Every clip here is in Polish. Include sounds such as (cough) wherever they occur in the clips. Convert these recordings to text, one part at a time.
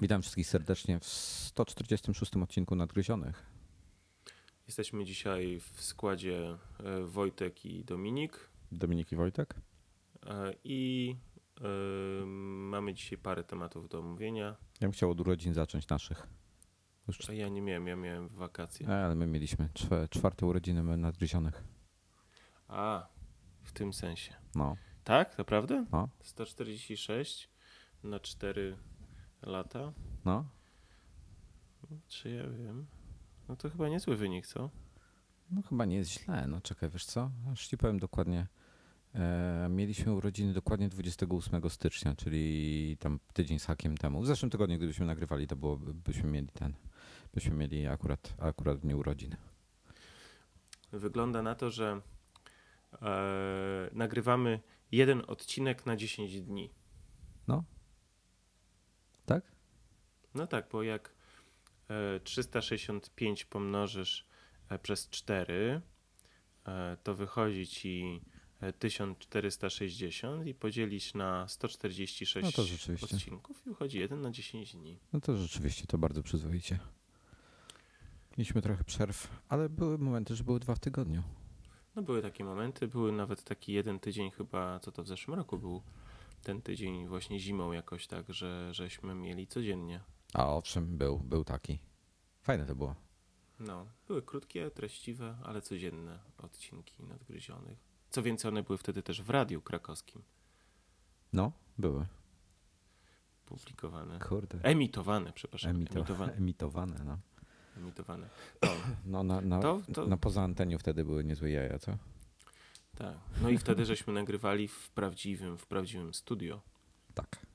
Witam wszystkich serdecznie w 146 odcinku Nadgryzionych. Jesteśmy dzisiaj w składzie e, Wojtek i Dominik. Dominik i Wojtek. E, I y, mamy dzisiaj parę tematów do omówienia. Ja bym chciał od urodzin zacząć naszych. Już... A ja nie miałem, ja miałem wakacje. Ale my mieliśmy czwarte urodziny Nadgryzionych. A, w tym sensie. No. Tak, naprawdę? No. 146 na 4 lata. No. Czy ja wiem? No to chyba niezły wynik, co? No chyba nie jest źle. No czekaj, wiesz co? Aż ci powiem dokładnie. E, mieliśmy urodziny dokładnie 28 stycznia, czyli tam tydzień z hakiem temu. W zeszłym tygodniu, gdybyśmy nagrywali, to było, byśmy mieli ten, byśmy mieli akurat, akurat dnie urodzin. Wygląda na to, że e, nagrywamy jeden odcinek na 10 dni. No. Tak? No tak, bo jak 365 e, pomnożysz e, przez 4, e, to wychodzi ci 1460 i podzielisz na 146 no odcinków i wychodzi 1 na 10 dni. No to rzeczywiście to bardzo przyzwoicie. Mieliśmy trochę przerw, ale były momenty, że były dwa w tygodniu. No były takie momenty, były nawet taki jeden tydzień chyba, co to w zeszłym roku był ten tydzień właśnie zimą jakoś tak, że żeśmy mieli codziennie. A owszem, był, był taki. Fajne to było. No, były krótkie, treściwe, ale codzienne odcinki nadgryzionych. Co więcej, one były wtedy też w radiu krakowskim. No, były. Publikowane. Kurde. Emitowane, przepraszam. Emito emitowane. (laughs) Emitowane, no. Emitowane. No, no na, na, to, to... na poza anteniu wtedy były niezłe jaja, co? Tak. No i wtedy żeśmy nagrywali w prawdziwym, w prawdziwym studio. Tak.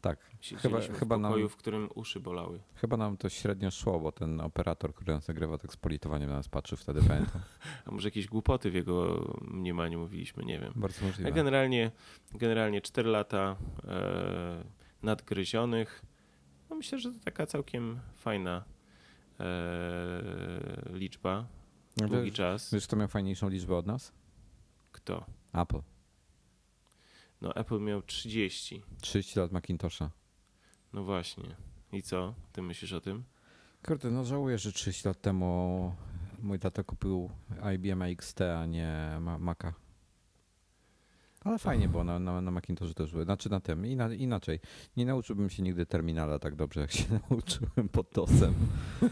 Tak. Chyba, w chyba pokoju, nam, w którym uszy bolały. Chyba nam to średnio szło, bo ten operator, który nas nagrywa, tak z politowaniem na nas patrzył wtedy, (laughs) pamiętam. A może jakieś głupoty w jego mniemaniu mówiliśmy, nie wiem. Bardzo możliwe. A generalnie, generalnie 4 lata e, nadgryzionych. No myślę, że to taka całkiem fajna e, liczba. No Długi wiesz, czas. Wiesz, kto miał fajniejszą liczbę od nas? Kto? Apple. No Apple miał 30. 30 lat Macintosha. No właśnie. I co? Ty myślisz o tym? Kurde, no żałuję, że 30 lat temu mój tata kupił IBM XT, a nie Maca. Ale fajnie było na, na, na Macintoshu też były. Znaczy na tym. Ina, inaczej. Nie nauczyłbym się nigdy terminala tak dobrze, jak się (laughs) nauczyłem pod DOSem.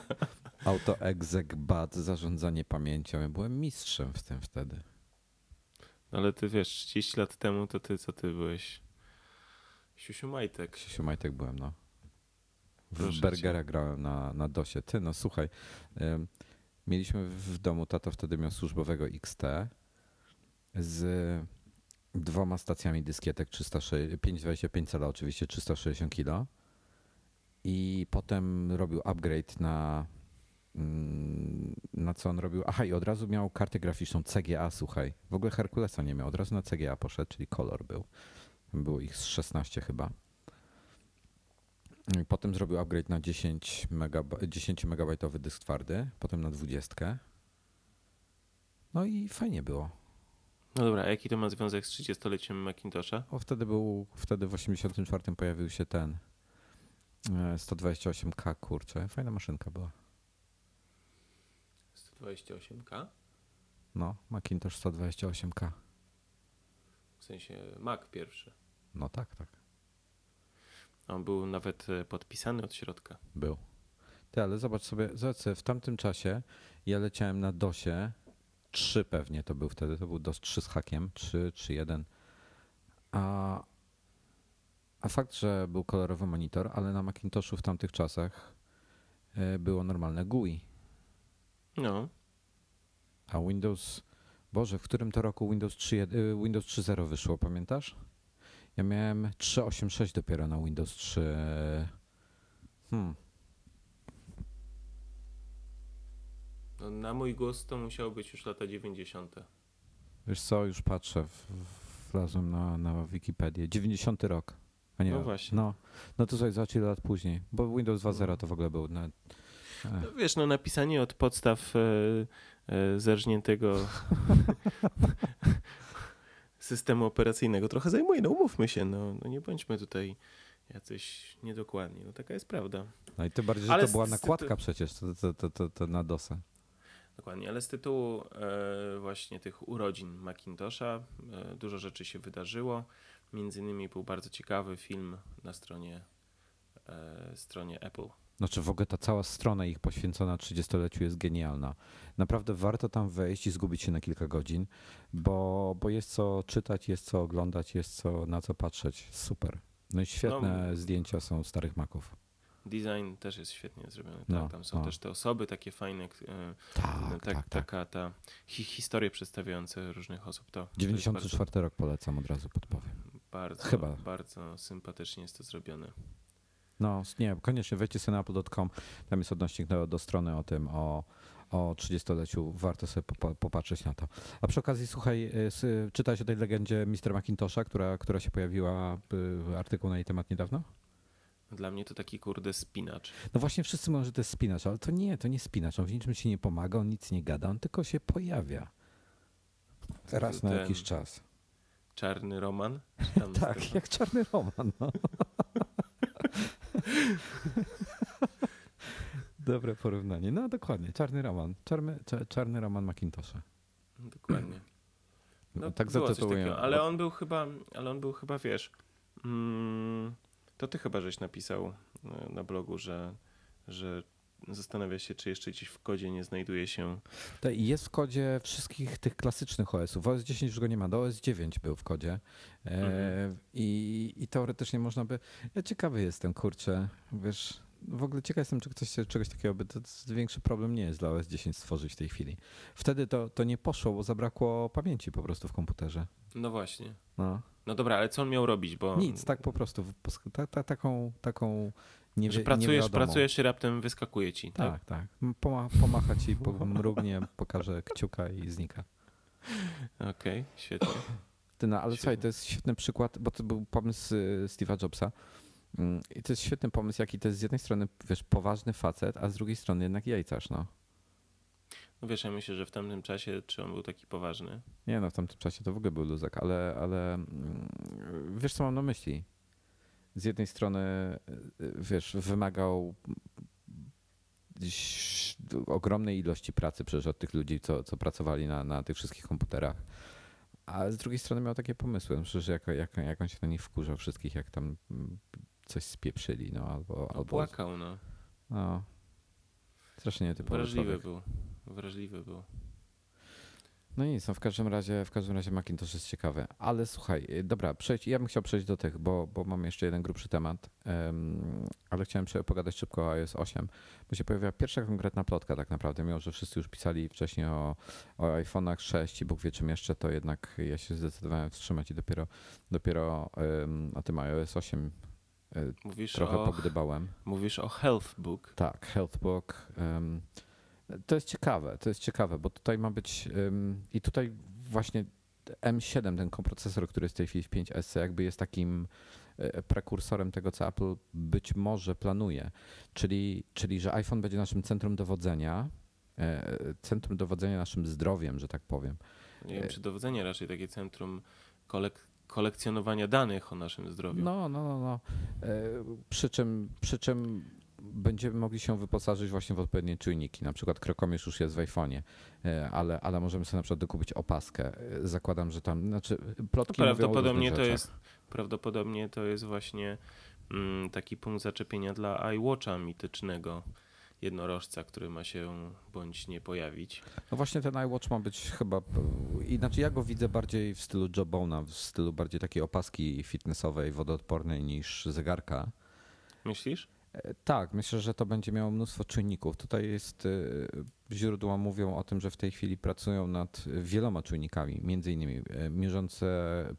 (laughs) Auto exec bat, zarządzanie pamięcią. Ja byłem mistrzem w tym wtedy. Ale ty wiesz, 30 lat temu to ty, co ty byłeś? Siusiu Majtek. Siusiu Majtek byłem, no. W Proszę Bergera cię. grałem na, na DOSie. Ty, no słuchaj, mieliśmy w domu, tato wtedy miał służbowego XT z dwoma stacjami dyskietek 525 cala oczywiście, 360 kg i potem robił upgrade na Mm, na co on robił. Aha, i od razu miał kartę graficzną CGA, słuchaj. W ogóle Herkulesa nie miał, od razu na CGA poszedł, czyli kolor był. Było ich z 16 chyba. Potem zrobił upgrade na 10, megab 10 megabajtowy dysk twardy, potem na 20. No i fajnie było. No dobra, a jaki to ma związek z 30-leciem Macintosha? O, wtedy był, wtedy w 84 pojawił się ten 128K, e, kurczę, fajna maszynka była. 128K? No, Macintosh 128K. W sensie Mac pierwszy. No tak, tak. On był nawet e, podpisany od środka. Był. Ty, ale zobacz sobie, zobacz sobie, w tamtym czasie ja leciałem na DOSie 3 pewnie to był wtedy, to był DOS 3 z hakiem, 3, 3, 1. A, a fakt, że był kolorowy monitor, ale na Macintoshu w tamtych czasach e, było normalne GUI. No. A Windows, Boże, w którym to roku Windows 3.0 y, Windows 3.0 wyszło, pamiętasz? Ja miałem 3.8.6 dopiero na Windows 3. Hmm. No, na mój głos to musiało być już lata 90. Wiesz co, już patrzę, wlazłem na, na Wikipedię. 90 rok. A nie, no właśnie. No, no to sobie ile lat później, bo Windows 2.0 to w ogóle był na, no, wiesz, no napisanie od podstaw e, e, zerżniętego (laughs) systemu operacyjnego trochę zajmuje, no umówmy się, no, no nie bądźmy tutaj jacyś niedokładni. No taka jest prawda. No i tym bardziej, że Ale to była nakładka przecież, to, to, to, to, to na DOSa. Dokładnie, ale z tytułu e, właśnie tych urodzin Macintosha e, dużo rzeczy się wydarzyło. Między innymi był bardzo ciekawy film na stronie, e, stronie Apple. Znaczy w ogóle ta cała strona ich poświęcona 30-leciu jest genialna. Naprawdę warto tam wejść i zgubić się na kilka godzin, bo, bo jest co czytać, jest co oglądać, jest co, na co patrzeć. Super. No i świetne zdjęcia są starych maków. Design też jest świetnie zrobiony. Tak? No, Tam są no. też te osoby takie fajne, e, Tak, no, tak, tak, tak. taka ta hi, historie przedstawiające różnych osób. To, to jest 94 rok polecam, od razu podpowiem. bardzo, bardzo, Chyba. bardzo sympatycznie jest to zrobione. No nie, koniecznie wejdźcie sobie na apple.com, tam jest odnośnik do, do strony o tym, o, o 30-leciu, warto sobie popa- popatrzeć na to. A przy okazji, słuchaj, y, s- czytałeś o tej legendzie Mr. Macintosha, która, która się pojawiła, artykuł na jej temat niedawno? Dla mnie to taki kurde spinacz. No właśnie wszyscy mówią, że to jest spinacz, ale to nie, to nie spinacz, on w niczym ci nie pomaga, on nic nie gada, on tylko się pojawia. Raz na jakiś czas. Czarny roman? (laughs) Tak, jak czarny roman. No. (laughs) Dobre porównanie. No dokładnie, czarny roman. Czarny, cza- czarny roman Macintosha. (clears throat) Dokładnie. No, tak było coś zatytułuję. ale on był chyba, ale on był chyba, wiesz, mm, to ty chyba żeś napisał e, na blogu, że, że zastanawia się, czy jeszcze gdzieś w kodzie nie znajduje się. To jest w kodzie wszystkich tych klasycznych OS-ów. OS 10 już go nie ma, do OS 9 był w kodzie. E, Mhm. i, I teoretycznie można by. Ja ciekawy jestem, kurczę. Wiesz, w ogóle ciekaw jestem, czy ktoś czegoś takiego by. To większy problem nie jest dla OS 10 stworzyć w tej chwili. Wtedy to, to nie poszło, bo zabrakło pamięci po prostu w komputerze. No właśnie. No. No dobra, ale co on miał robić? Bo Nic, tak po prostu. Ta, ta, taką, taką nie że pracujesz, pracujesz i raptem wyskakuje ci, tak? Tak, tak. Poma, pomacha ci, mrugnie, pokaże kciuka i znika. Okej, świetnie. Ty, no, ale Świetnie. słuchaj, to jest świetny przykład, bo to był pomysł y, Steve'a Jobsa. Mm, I to jest świetny pomysł, jaki to jest z jednej strony, wiesz, poważny facet, a z drugiej strony jednak jajcarz, no. No wiesz, ja myślę, że w tamtym czasie, czy on był taki poważny? Nie no, w tamtym czasie to w ogóle był luzak, ale, ale mm, wiesz, co mam na myśli? Z jednej strony, y, wiesz, wymagał ogromnej ilości pracy przecież od tych ludzi, co, co pracowali na, na tych wszystkich komputerach. A z drugiej strony miał takie pomysły. No Przecież jak, jak, jak on się na nich wkurzał wszystkich, jak tam coś spieprzyli, no albo. No, albo płakał, no. no. Strasznie nietypowy Wrażliwy człowiek. był. Wrażliwy był. No nic, no w każdym razie, w każdym razie Macintosh jest ciekawy. Ale słuchaj, y, dobra, przejdź, ja bym chciał przejść do tych, bo, bo mam jeszcze jeden grubszy temat, em, ale chciałem pogadać szybko o iOS 8, bo się pojawiła pierwsza konkretna plotka tak naprawdę, mimo że wszyscy już pisali wcześniej o, o iPhone'ach 6 i Bóg wie czym jeszcze, to jednak ja się zdecydowałem wstrzymać i dopiero, dopiero em, o tym iOS 8 y, Mówisz trochę o, pogdybałem. mówisz o Health Book. Tak, Healthbook. em, to jest ciekawe, to jest ciekawe, bo tutaj ma być i tutaj właśnie M7, ten koprocesor, który jest w tej chwili w 5S, jakby jest takim e, prekursorem tego, co Apple być może planuje. Czyli, czyli że iPhone będzie naszym centrum dowodzenia, e, centrum dowodzenia naszym zdrowiem, że tak powiem. Nie wiem, czy dowodzenie raczej takie centrum kolek kolekcjonowania danych o naszym zdrowiu. No, no, no. no. E, Przy czym, przy czym będziemy mogli się wyposażyć właśnie w odpowiednie czujniki. Na przykład krokomierz już jest w iPhone'ie, e, ale, ale możemy sobie na przykład dokupić opaskę. E, Zakładam, że tam, znaczy plotki mówią o prawdopodobnie to jest prawdopodobnie to jest właśnie mm, taki punkt zaczepienia dla iWatcha mitycznego jednorożca, który ma się bądź nie pojawić. No właśnie ten iWatch ma być chyba, inaczej ja go widzę bardziej w stylu Joe Bona, w stylu bardziej takiej opaski fitnessowej, wodoodpornej niż zegarka. Myślisz? Tak, myślę, że to będzie miało mnóstwo czynników. Tutaj jest, e, źródła mówią o tym, że w tej chwili pracują nad wieloma czynnikami, między innymi e, mierzące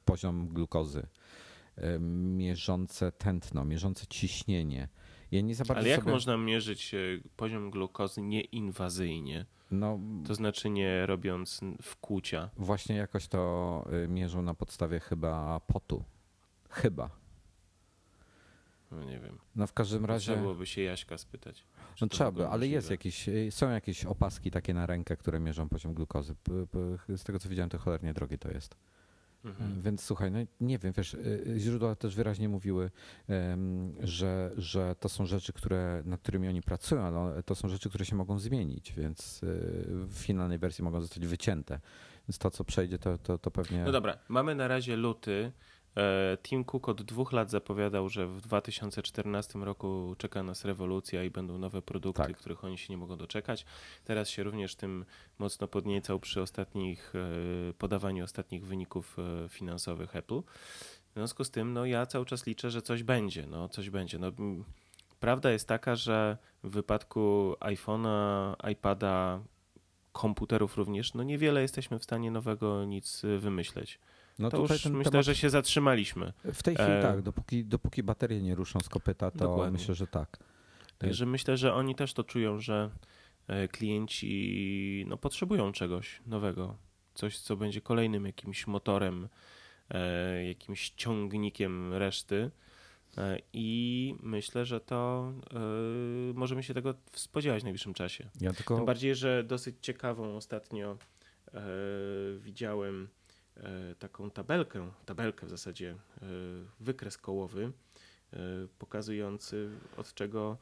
poziom glukozy, e, mierzące tętno, mierzące ciśnienie. Ja Ale jak sobie, można mierzyć poziom glukozy nieinwazyjnie? no To znaczy nie robiąc wkłucia. właśnie jakoś to mierzą na podstawie chyba potu. Chyba. No nie wiem. No w każdym razie... Trzeba byłoby się Jaśka spytać. No trzeba by, ale jest jakieś, y, są jakieś opaski takie na rękę, które mierzą poziom glukozy. Z tego co widziałem, to cholernie drogie to jest. Mhm. Więc słuchaj, no nie wiem, wiesz, y, źródła też wyraźnie mówiły, że, że to są rzeczy, które, nad którymi oni pracują, ale to są rzeczy, które się mogą zmienić, więc w finalnej wersji mogą zostać wycięte. Więc to, co przejdzie, to, to, to pewnie. No dobra, mamy na razie luty. E, Tim Cook od dwóch lat zapowiadał, że w 2014 roku czeka nas rewolucja i będą nowe produkty, tak. których oni się nie mogą doczekać. Teraz się również tym mocno podniecał przy ostatnich e, podawaniu ostatnich wyników e, finansowych Apple. W związku z tym, no ja cały czas liczę, że coś będzie, no coś będzie. No, prawda jest taka, że w wypadku iPhone'a, iPada, komputerów również, no niewiele jesteśmy w stanie nowego nic wymyśleć. No to już myślę, temat... że się zatrzymaliśmy. W tej chwili e... tak, dopóki, dopóki baterie nie ruszą z kopyta, to Dokładnie. myślę, że tak. Także myślę, że oni też to czują, że e, klienci no, potrzebują czegoś nowego. Coś, co będzie kolejnym jakimś motorem, e, jakimś ciągnikiem reszty. E, I myślę, że to możemy się tego spodziewać w najbliższym czasie. Ja tylko... Tym bardziej, że dosyć ciekawą ostatnio widziałem taką tabelkę, tabelkę w zasadzie, e, wykres kołowy e, pokazujący od czego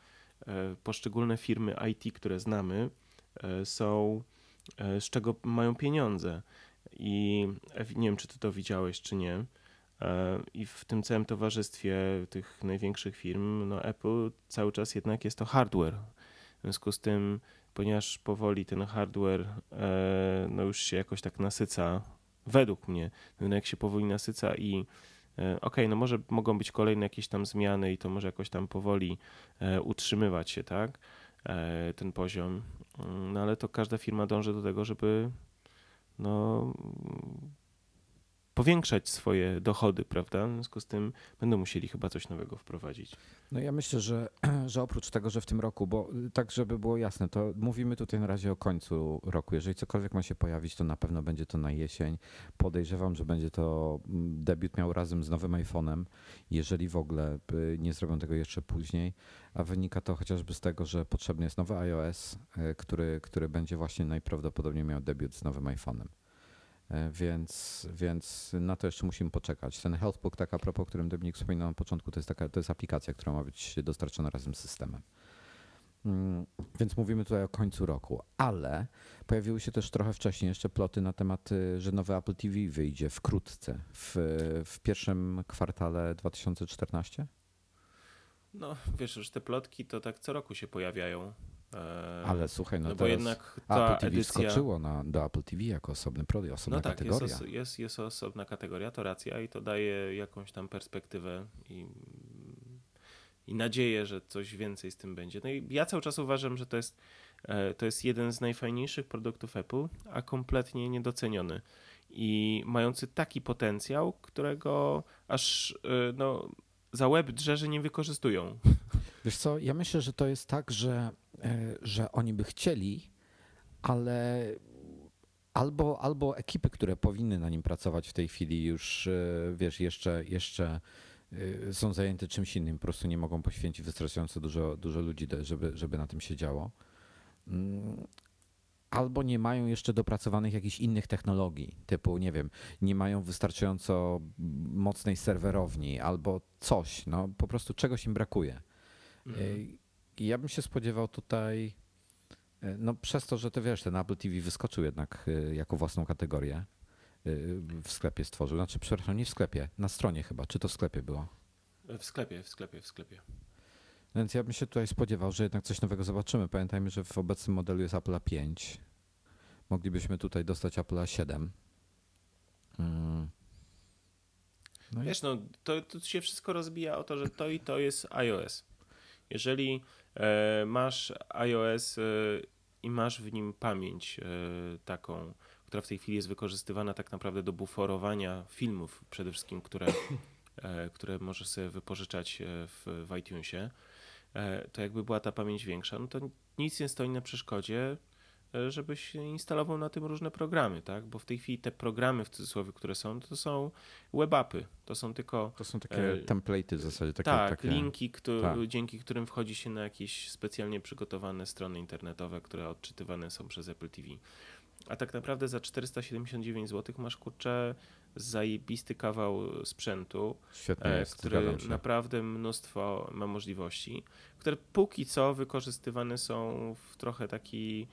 poszczególne firmy IT, które znamy, są, z czego mają pieniądze. I nie wiem, czy ty to widziałeś, czy nie. I w tym całym towarzystwie tych największych firm, no Apple cały czas jednak jest to hardware. W związku z tym, ponieważ powoli ten hardware no już się jakoś tak nasyca według mnie rynek się powoli nasyca i e, okej, okay, no może mogą być kolejne jakieś tam zmiany i to może jakoś tam powoli e, utrzymywać się, tak, e, ten poziom, mm, no ale to każda firma dąży do tego, żeby no powiększać swoje dochody, prawda? W związku z tym będą musieli chyba coś nowego wprowadzić. No ja myślę, że, (clears throat) że oprócz tego, że w tym roku, bo tak, żeby było jasne, to mówimy tutaj na razie o końcu roku. Jeżeli cokolwiek ma się pojawić, to na pewno będzie to na jesień. Podejrzewam, że będzie to mm, debiut miał razem z nowym iPhone'em, jeżeli w ogóle y, nie zrobią tego jeszcze później. A wynika to chociażby z tego, że potrzebny jest nowy iOS, y, który, który będzie właśnie najprawdopodobniej miał debiut z nowym iPhone'em. E, więc, więc na to jeszcze musimy poczekać. Ten Healthbook, tak a propos, o którym Dominik wspominał na początku, to jest, taka, to jest aplikacja, która ma być dostarczona razem z systemem. Mm, więc mówimy tutaj o końcu roku, ale pojawiły się też trochę wcześniej jeszcze ploty na temat, y, że nowy Apple TV wyjdzie wkrótce, w, w pierwszym kwartale 2014. No, wiesz, już te plotki to tak co roku się pojawiają. E, Ale słuchaj, no, no bo jednak Apple TV edycja... skoczyło na, do Apple TV jako osobny produkt, osobna no tak, kategoria. Jest, jest, jest osobna kategoria, to racja i to daje jakąś tam perspektywę i, i nadzieję, że coś więcej z tym będzie. No i ja cały czas uważam, że to jest, e, to jest jeden z najfajniejszych produktów Apple, a kompletnie niedoceniony i mający taki potencjał, którego aż e, no, za łeb drzeży nie wykorzystują. Wiesz co, ja myślę, że to jest tak, że, że oni by chcieli, ale albo, albo ekipy, które powinny na nim pracować w tej chwili już, e, wiesz, jeszcze, jeszcze e, są zajęte czymś innym, po prostu nie mogą poświęcić wystarczająco dużo, dużo ludzi, żeby, żeby na tym się działo. Mm, albo nie mają jeszcze dopracowanych jakichś innych technologii, typu, nie wiem, nie mają wystarczająco mocnej serwerowni, albo coś, no po prostu czegoś im brakuje. Mhm. Ja bym się spodziewał tutaj, e, no przez to, że to wiesz, ten Apple TV wyskoczył jednak e, jako własną kategorię e, w sklepie stworzył. Znaczy, przepraszam, nie w sklepie, na stronie chyba. Czy to w sklepie było? W sklepie, w sklepie, w sklepie. Więc ja bym się tutaj spodziewał, że jednak coś nowego zobaczymy. Pamiętajmy, że w obecnym modelu jest Apple 5. Moglibyśmy tutaj dostać Apple 7. Hmm. No Wiesz, no, to, to się wszystko rozbija o to, że to i to jest iOS. Jeżeli masz iOS e, i masz w nim pamięć e, taką, która w tej chwili jest wykorzystywana tak naprawdę do buforowania filmów przede wszystkim, które, które możesz sobie wypożyczać w, w iTunesie, to jakby była ta pamięć większa, no to nic nie stoi na przeszkodzie. E, żebyś instalował na tym różne programy, tak? Bo w tej chwili te programy w cudzysłowie, które są, to są webapy. To są tylko. To są takie e, template'y w zasadzie. Takie, tak, takie... linki, który, tak. dzięki którym wchodzi się na jakieś specjalnie przygotowane strony internetowe, które odczytywane są przez Apple TV. A tak naprawdę za 479 zł masz kurczę zajebisty kawał sprzętu, Świetnie e, jest, który naprawdę mnóstwo ma możliwości, które póki co wykorzystywane są w trochę taki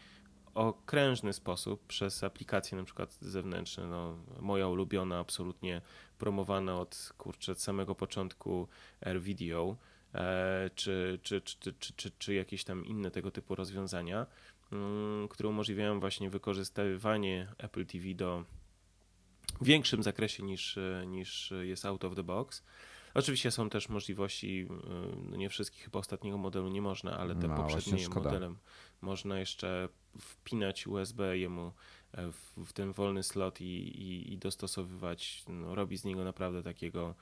okrężny sposób przez aplikacje na przykład zewnętrzne. No, moja ulubiona, absolutnie promowana od kurczę od samego początku AirVideo, e, czy, czy, czy, czy, czy, czy, czy jakieś tam inne tego typu rozwiązania, mm, które umożliwiają właśnie wykorzystywanie Apple TV do większym zakresie niż, niż jest out of the box. Oczywiście są też możliwości, no nie wszystkich chyba ostatniego modelu nie można, ale te No, poprzednie szkoda. modele można jeszcze wpinać USB jemu e, w, w ten wolny slot i, i, i dostosowywać. No, robi z niego naprawdę takiego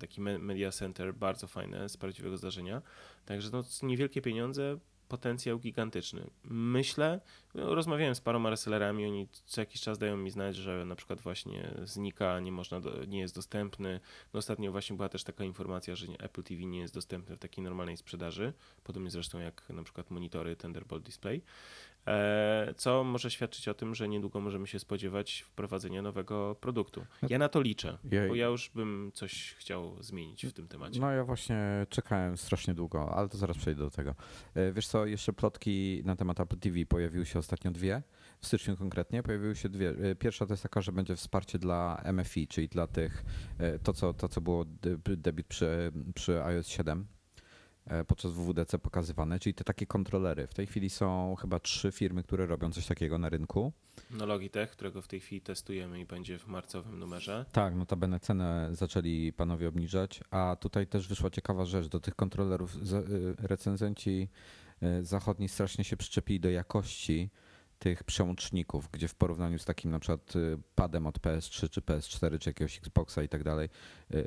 taki me- media center bardzo fajne z prawdziwego zdarzenia. Także no, niewielkie pieniądze, potencjał gigantyczny. Myślę, no, rozmawiałem z paroma resellerami, oni co jakiś czas dają mi znać, że na przykład właśnie znika, nie można, do, nie jest dostępny. No ostatnio właśnie była też taka informacja, że Apple TV nie jest dostępny w takiej normalnej sprzedaży, podobnie zresztą jak na przykład monitory Thunderbolt Display, co może świadczyć o tym, że niedługo możemy się spodziewać wprowadzenia nowego produktu. Ja na to liczę, Ja- bo ja już bym coś chciał zmienić w tym temacie. No ja właśnie czekałem strasznie długo, ale to zaraz przejdę do tego. E, Wiesz co, jeszcze plotki na temat Apple TV pojawiły się ostatnio dwie, w styczniu konkretnie pojawiły się dwie. E, Pierwsza to jest taka, że będzie wsparcie dla MFI, czyli dla tych, e, to co, to, co było de- debiut przy, przy iOS 7 e, podczas WWDC pokazywane, czyli te takie kontrolery. W tej chwili są chyba trzy firmy, które robią coś takiego na rynku. No Logitech, którego w tej chwili testujemy i będzie w marcowym numerze. Tak, notabene cenę zaczęli panowie obniżać, a tutaj też wyszła ciekawa rzecz. Do tych kontrolerów y, recenzenci y, zachodni strasznie się przyczepili do jakości tych przełączników, gdzie w porównaniu z takim na przykład padem od PS3 czy PS4 czy jakiegoś Xboxa i tak dalej,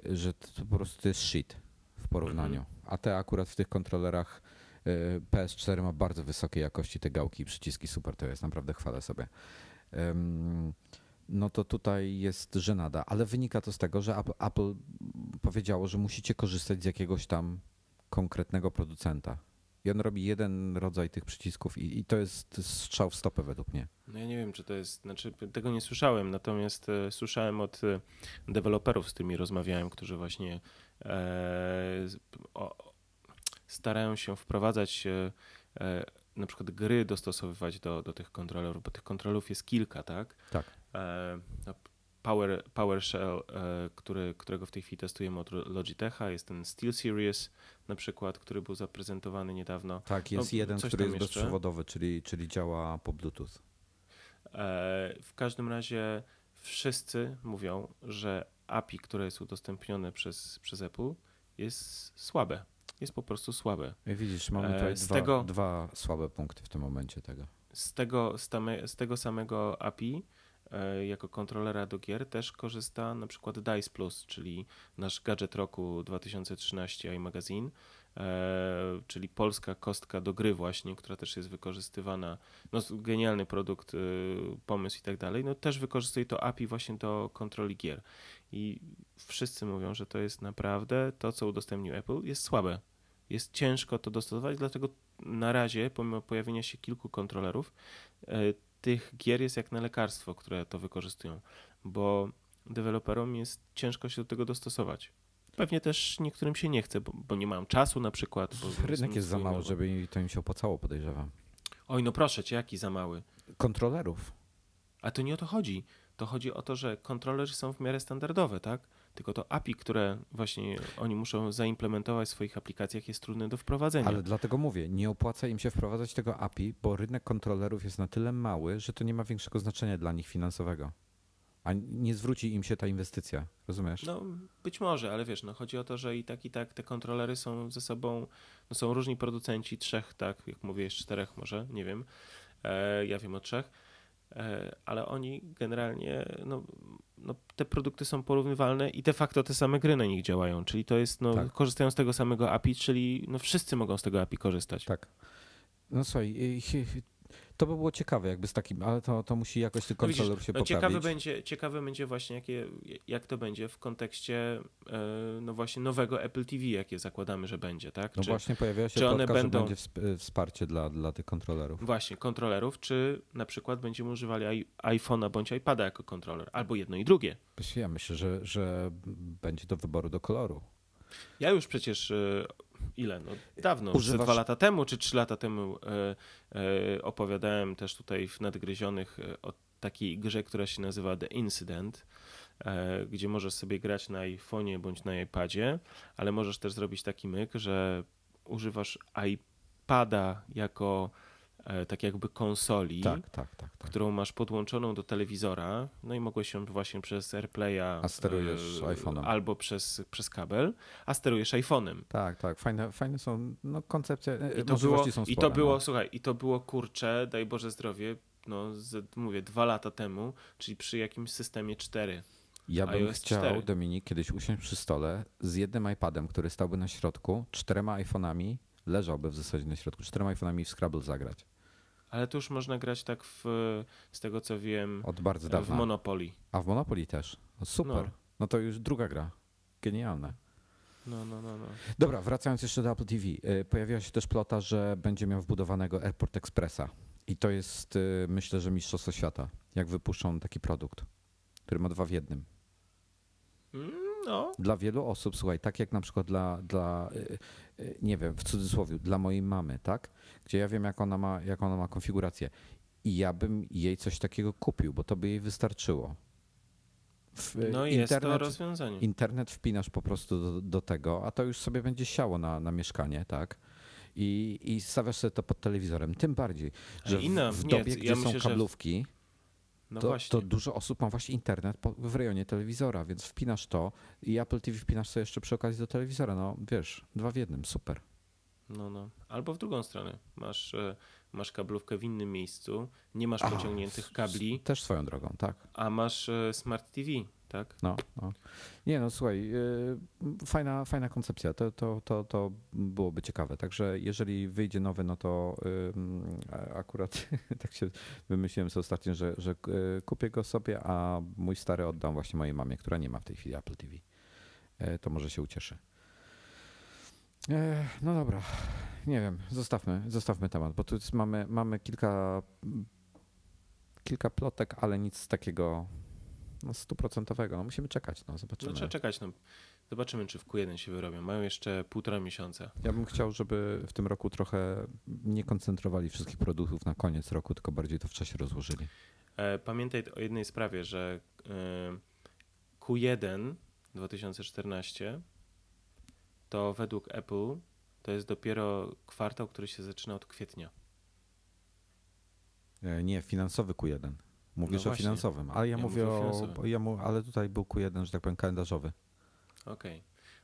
że to po prostu jest shit w porównaniu. Mhm. A te akurat w tych kontrolerach y, PS4 ma bardzo wysokiej jakości te gałki i przyciski, super to jest, naprawdę chwalę sobie. No to tutaj jest żenada, ale wynika to z tego, że Apple, powiedziało, że musicie korzystać z jakiegoś tam konkretnego producenta. I on robi jeden rodzaj tych przycisków i, i to jest strzał w stopę według mnie. No ja nie wiem, czy to jest, znaczy tego nie słyszałem, natomiast e, słyszałem od e, deweloperów, z którymi rozmawiałem, którzy właśnie starają się wprowadzać e, e, na przykład gry dostosowywać do, do tych kontrolerów, bo tych kontrolerów jest kilka, tak? Tak. E, no, Power, PowerShell, e, który, którego w tej chwili testujemy od Logitecha, jest ten SteelSeries na przykład, który był zaprezentowany niedawno. Tak, jest No, jeden, który jest jeszcze. bezprzewodowy, czyli, czyli działa po Bluetooth. E, W każdym razie wszyscy mówią, że API, które jest udostępnione przez, przez Apple, jest słabe. Jest po prostu słabe. I widzisz, mamy E, tutaj z dwa, tego- dwa słabe punkty w tym momencie tego. Z tego, z, tame, z tego samego API e, jako kontrolera do gier też korzysta na przykład Dice Plus, czyli nasz gadżet roku 2013 iMagazine, e, czyli polska kostka do gry właśnie, która też jest wykorzystywana, no genialny produkt, e, pomysł i tak dalej, no też wykorzystuje to API właśnie do kontroli gier. I wszyscy mówią, że to jest naprawdę to, co udostępnił Apple, jest słabe. Jest ciężko to dostosować, dlatego na razie, pomimo pojawienia się kilku kontrolerów, e, tych gier jest jak na lekarstwo, które to wykorzystują, bo deweloperom jest ciężko się do tego dostosować. Pewnie też niektórym się nie chce, bo, bo nie mają czasu na przykład. Rynek jest za mnóstwo żeby to im się opłacało, podejrzewam. Oj, no proszę cię, jaki za mały. Kontrolerów. A to nie o to chodzi. To chodzi o to, że kontrolery są w miarę standardowe, tak? Tylko to API, które właśnie oni muszą zaimplementować w swoich aplikacjach jest trudne do wprowadzenia. Ale dlatego mówię, nie opłaca im się wprowadzać tego API, bo rynek kontrolerów jest na tyle mały, że to nie ma większego znaczenia dla nich finansowego. A nie zwróci im się ta inwestycja, rozumiesz? No, być może, ale wiesz, no chodzi o to, że i tak, i tak te kontrolery są ze sobą, no są różni producenci, trzech, tak, jak mówię, jest czterech może, nie wiem, e, ja wiem o trzech, ale oni generalnie, no, no, te produkty są porównywalne i de facto te same gry na nich działają, czyli to jest, no, Tak. korzystają z tego samego API, czyli no wszyscy mogą z tego API korzystać. Tak. No słuchaj, To by było ciekawe, jakby z takim, ale to, to musi jakoś ten No widzisz, kontroler się no poprawić. ciekawe będzie, ciekawe będzie właśnie, jakie, jak to będzie w kontekście e, no właśnie nowego Apple TV, jakie zakładamy, że będzie, tak? No Czy, właśnie pojawiła się czy one plotka, będą- że będzie wsp- wsparcie dla, dla tych kontrolerów. Właśnie, kontrolerów, czy na przykład będziemy używali iPhone'a bądź iPada jako kontroler, albo jedno i drugie. Ja myślę, że, że będzie do wyboru do koloru. Ja już przecież e, ile? No, dawno, Używasz- dwa lata temu czy trzy lata temu e, e, opowiadałem też tutaj w Nadgryzionych e, o takiej grze, która się nazywa The Incident, e, gdzie możesz sobie grać na iPhone'ie bądź na iPadzie, ale możesz też zrobić taki myk, że używasz iPada jako tak jakby konsoli. Tak, tak, tak. tak. którą masz podłączoną do telewizora, no i mogłeś ją właśnie przez AirPlaya A sterujesz e, iPhone'em. albo przez, przez kabel, a sterujesz iPhone'em. Tak, tak. Fajne, fajne są no, koncepcje. e, I to, było, są I spore, to było, no. słuchaj, i to było kurcze, daj Boże zdrowie, no z, mówię, dwa lata temu, czyli przy jakimś systemie 4. Ja bym iOS chciał, 4. Dominik, kiedyś usiąść przy stole z jednym iPadem, który stałby na środku, czterema iPhone'ami, leżałby w zasadzie na środku, czterema iPhone'ami w Scrabble zagrać. Ale to już można grać tak w, z tego co wiem, Od bardzo w dawna. Monopoly. A w Monopoly też. No, super. No. No. to już druga gra. Genialne. No, no, no, no. Dobra, wracając jeszcze do Apple TV. y, Pojawiła się też plota, że będzie miał wbudowanego Airport Expressa. I to jest, y, myślę, że mistrzostwo świata. Jak wypuszczą taki produkt, który ma dwa w jednym. Mm, No, Dla wielu osób, słuchaj, tak jak na przykład dla, dla y, y, nie wiem, w cudzysłowie, dla mojej mamy, tak? Gdzie ja wiem, jak ona ma, jak ona ma konfigurację. I ja bym jej coś takiego kupił, bo to by jej wystarczyło. W, y, no jest to rozwiązanie. internet wpinasz po prostu do, do tego, a to już sobie będzie siało na, na mieszkanie, tak? I, I stawiasz sobie to pod telewizorem. Tym bardziej, że w, w nie, dobie, ja gdzie myślę, są że- kablówki, No to, to dużo osób ma właśnie internet w rejonie telewizora, więc wpinasz to i Apple TV wpinasz sobie jeszcze przy okazji do telewizora. No wiesz, dwa w jednym, super. No, no. Albo w drugą stronę. Masz, e, masz kablówkę w innym miejscu, nie masz pociągniętych kabli, Też swoją drogą, tak. a masz e, Smart TV, tak? No, no. Nie no, słuchaj, yy, fajna, fajna koncepcja, to, to, to, to byłoby ciekawe. Także jeżeli wyjdzie nowy, no to a- akurat (laughs) tak się wymyśliłem sobie ostatnio, że, że yy, kupię go sobie, a mój stary oddam właśnie mojej mamie, która nie ma w tej chwili Apple TV. To może się ucieszy. No dobra, nie wiem, zostawmy, zostawmy temat, bo tu mamy, mamy kilka, kilka plotek, ale nic takiego no, stuprocentowego. No, musimy czekać, no, No, zobaczymy. trzeba czekać. No. Zobaczymy, czy w Q1 się wyrobią. Mają jeszcze półtora miesiąca. Ja bym chciał, żeby w tym roku trochę nie koncentrowali wszystkich produktów na koniec roku, tylko bardziej to w czasie rozłożyli. E, Pamiętaj o jednej sprawie, że e, Q1 2014 to według Apple to jest dopiero kwartał, który się zaczyna od kwietnia. E, Nie, finansowy Q1. Mówisz No o finansowym, ale ja, Ja mówię o. Ja mu, ale tutaj był Q1, że tak powiem, kalendarzowy. Okej.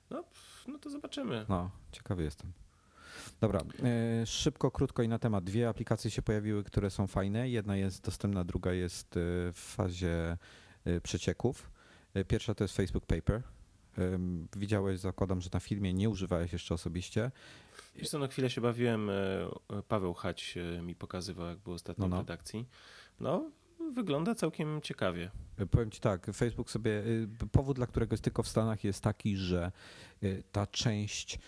No, pff, no to zobaczymy. No, ciekawy jestem. Dobra, e, szybko, krótko i na temat. Dwie aplikacje się pojawiły, które są fajne. Jedna jest dostępna, druga jest e, w fazie e, przecieków. Pierwsza to jest Facebook Paper. Widziałeś, zakładam, że na filmie nie używałeś jeszcze osobiście. Wiesz co, no chwilę się bawiłem, Paweł Chać e, mi pokazywał, jak był ostatnio No, no. w redakcji. No, wygląda całkiem ciekawie. E, Powiem ci tak, Facebook sobie, y, powód dla którego jest tylko w Stanach jest taki, że y, ta część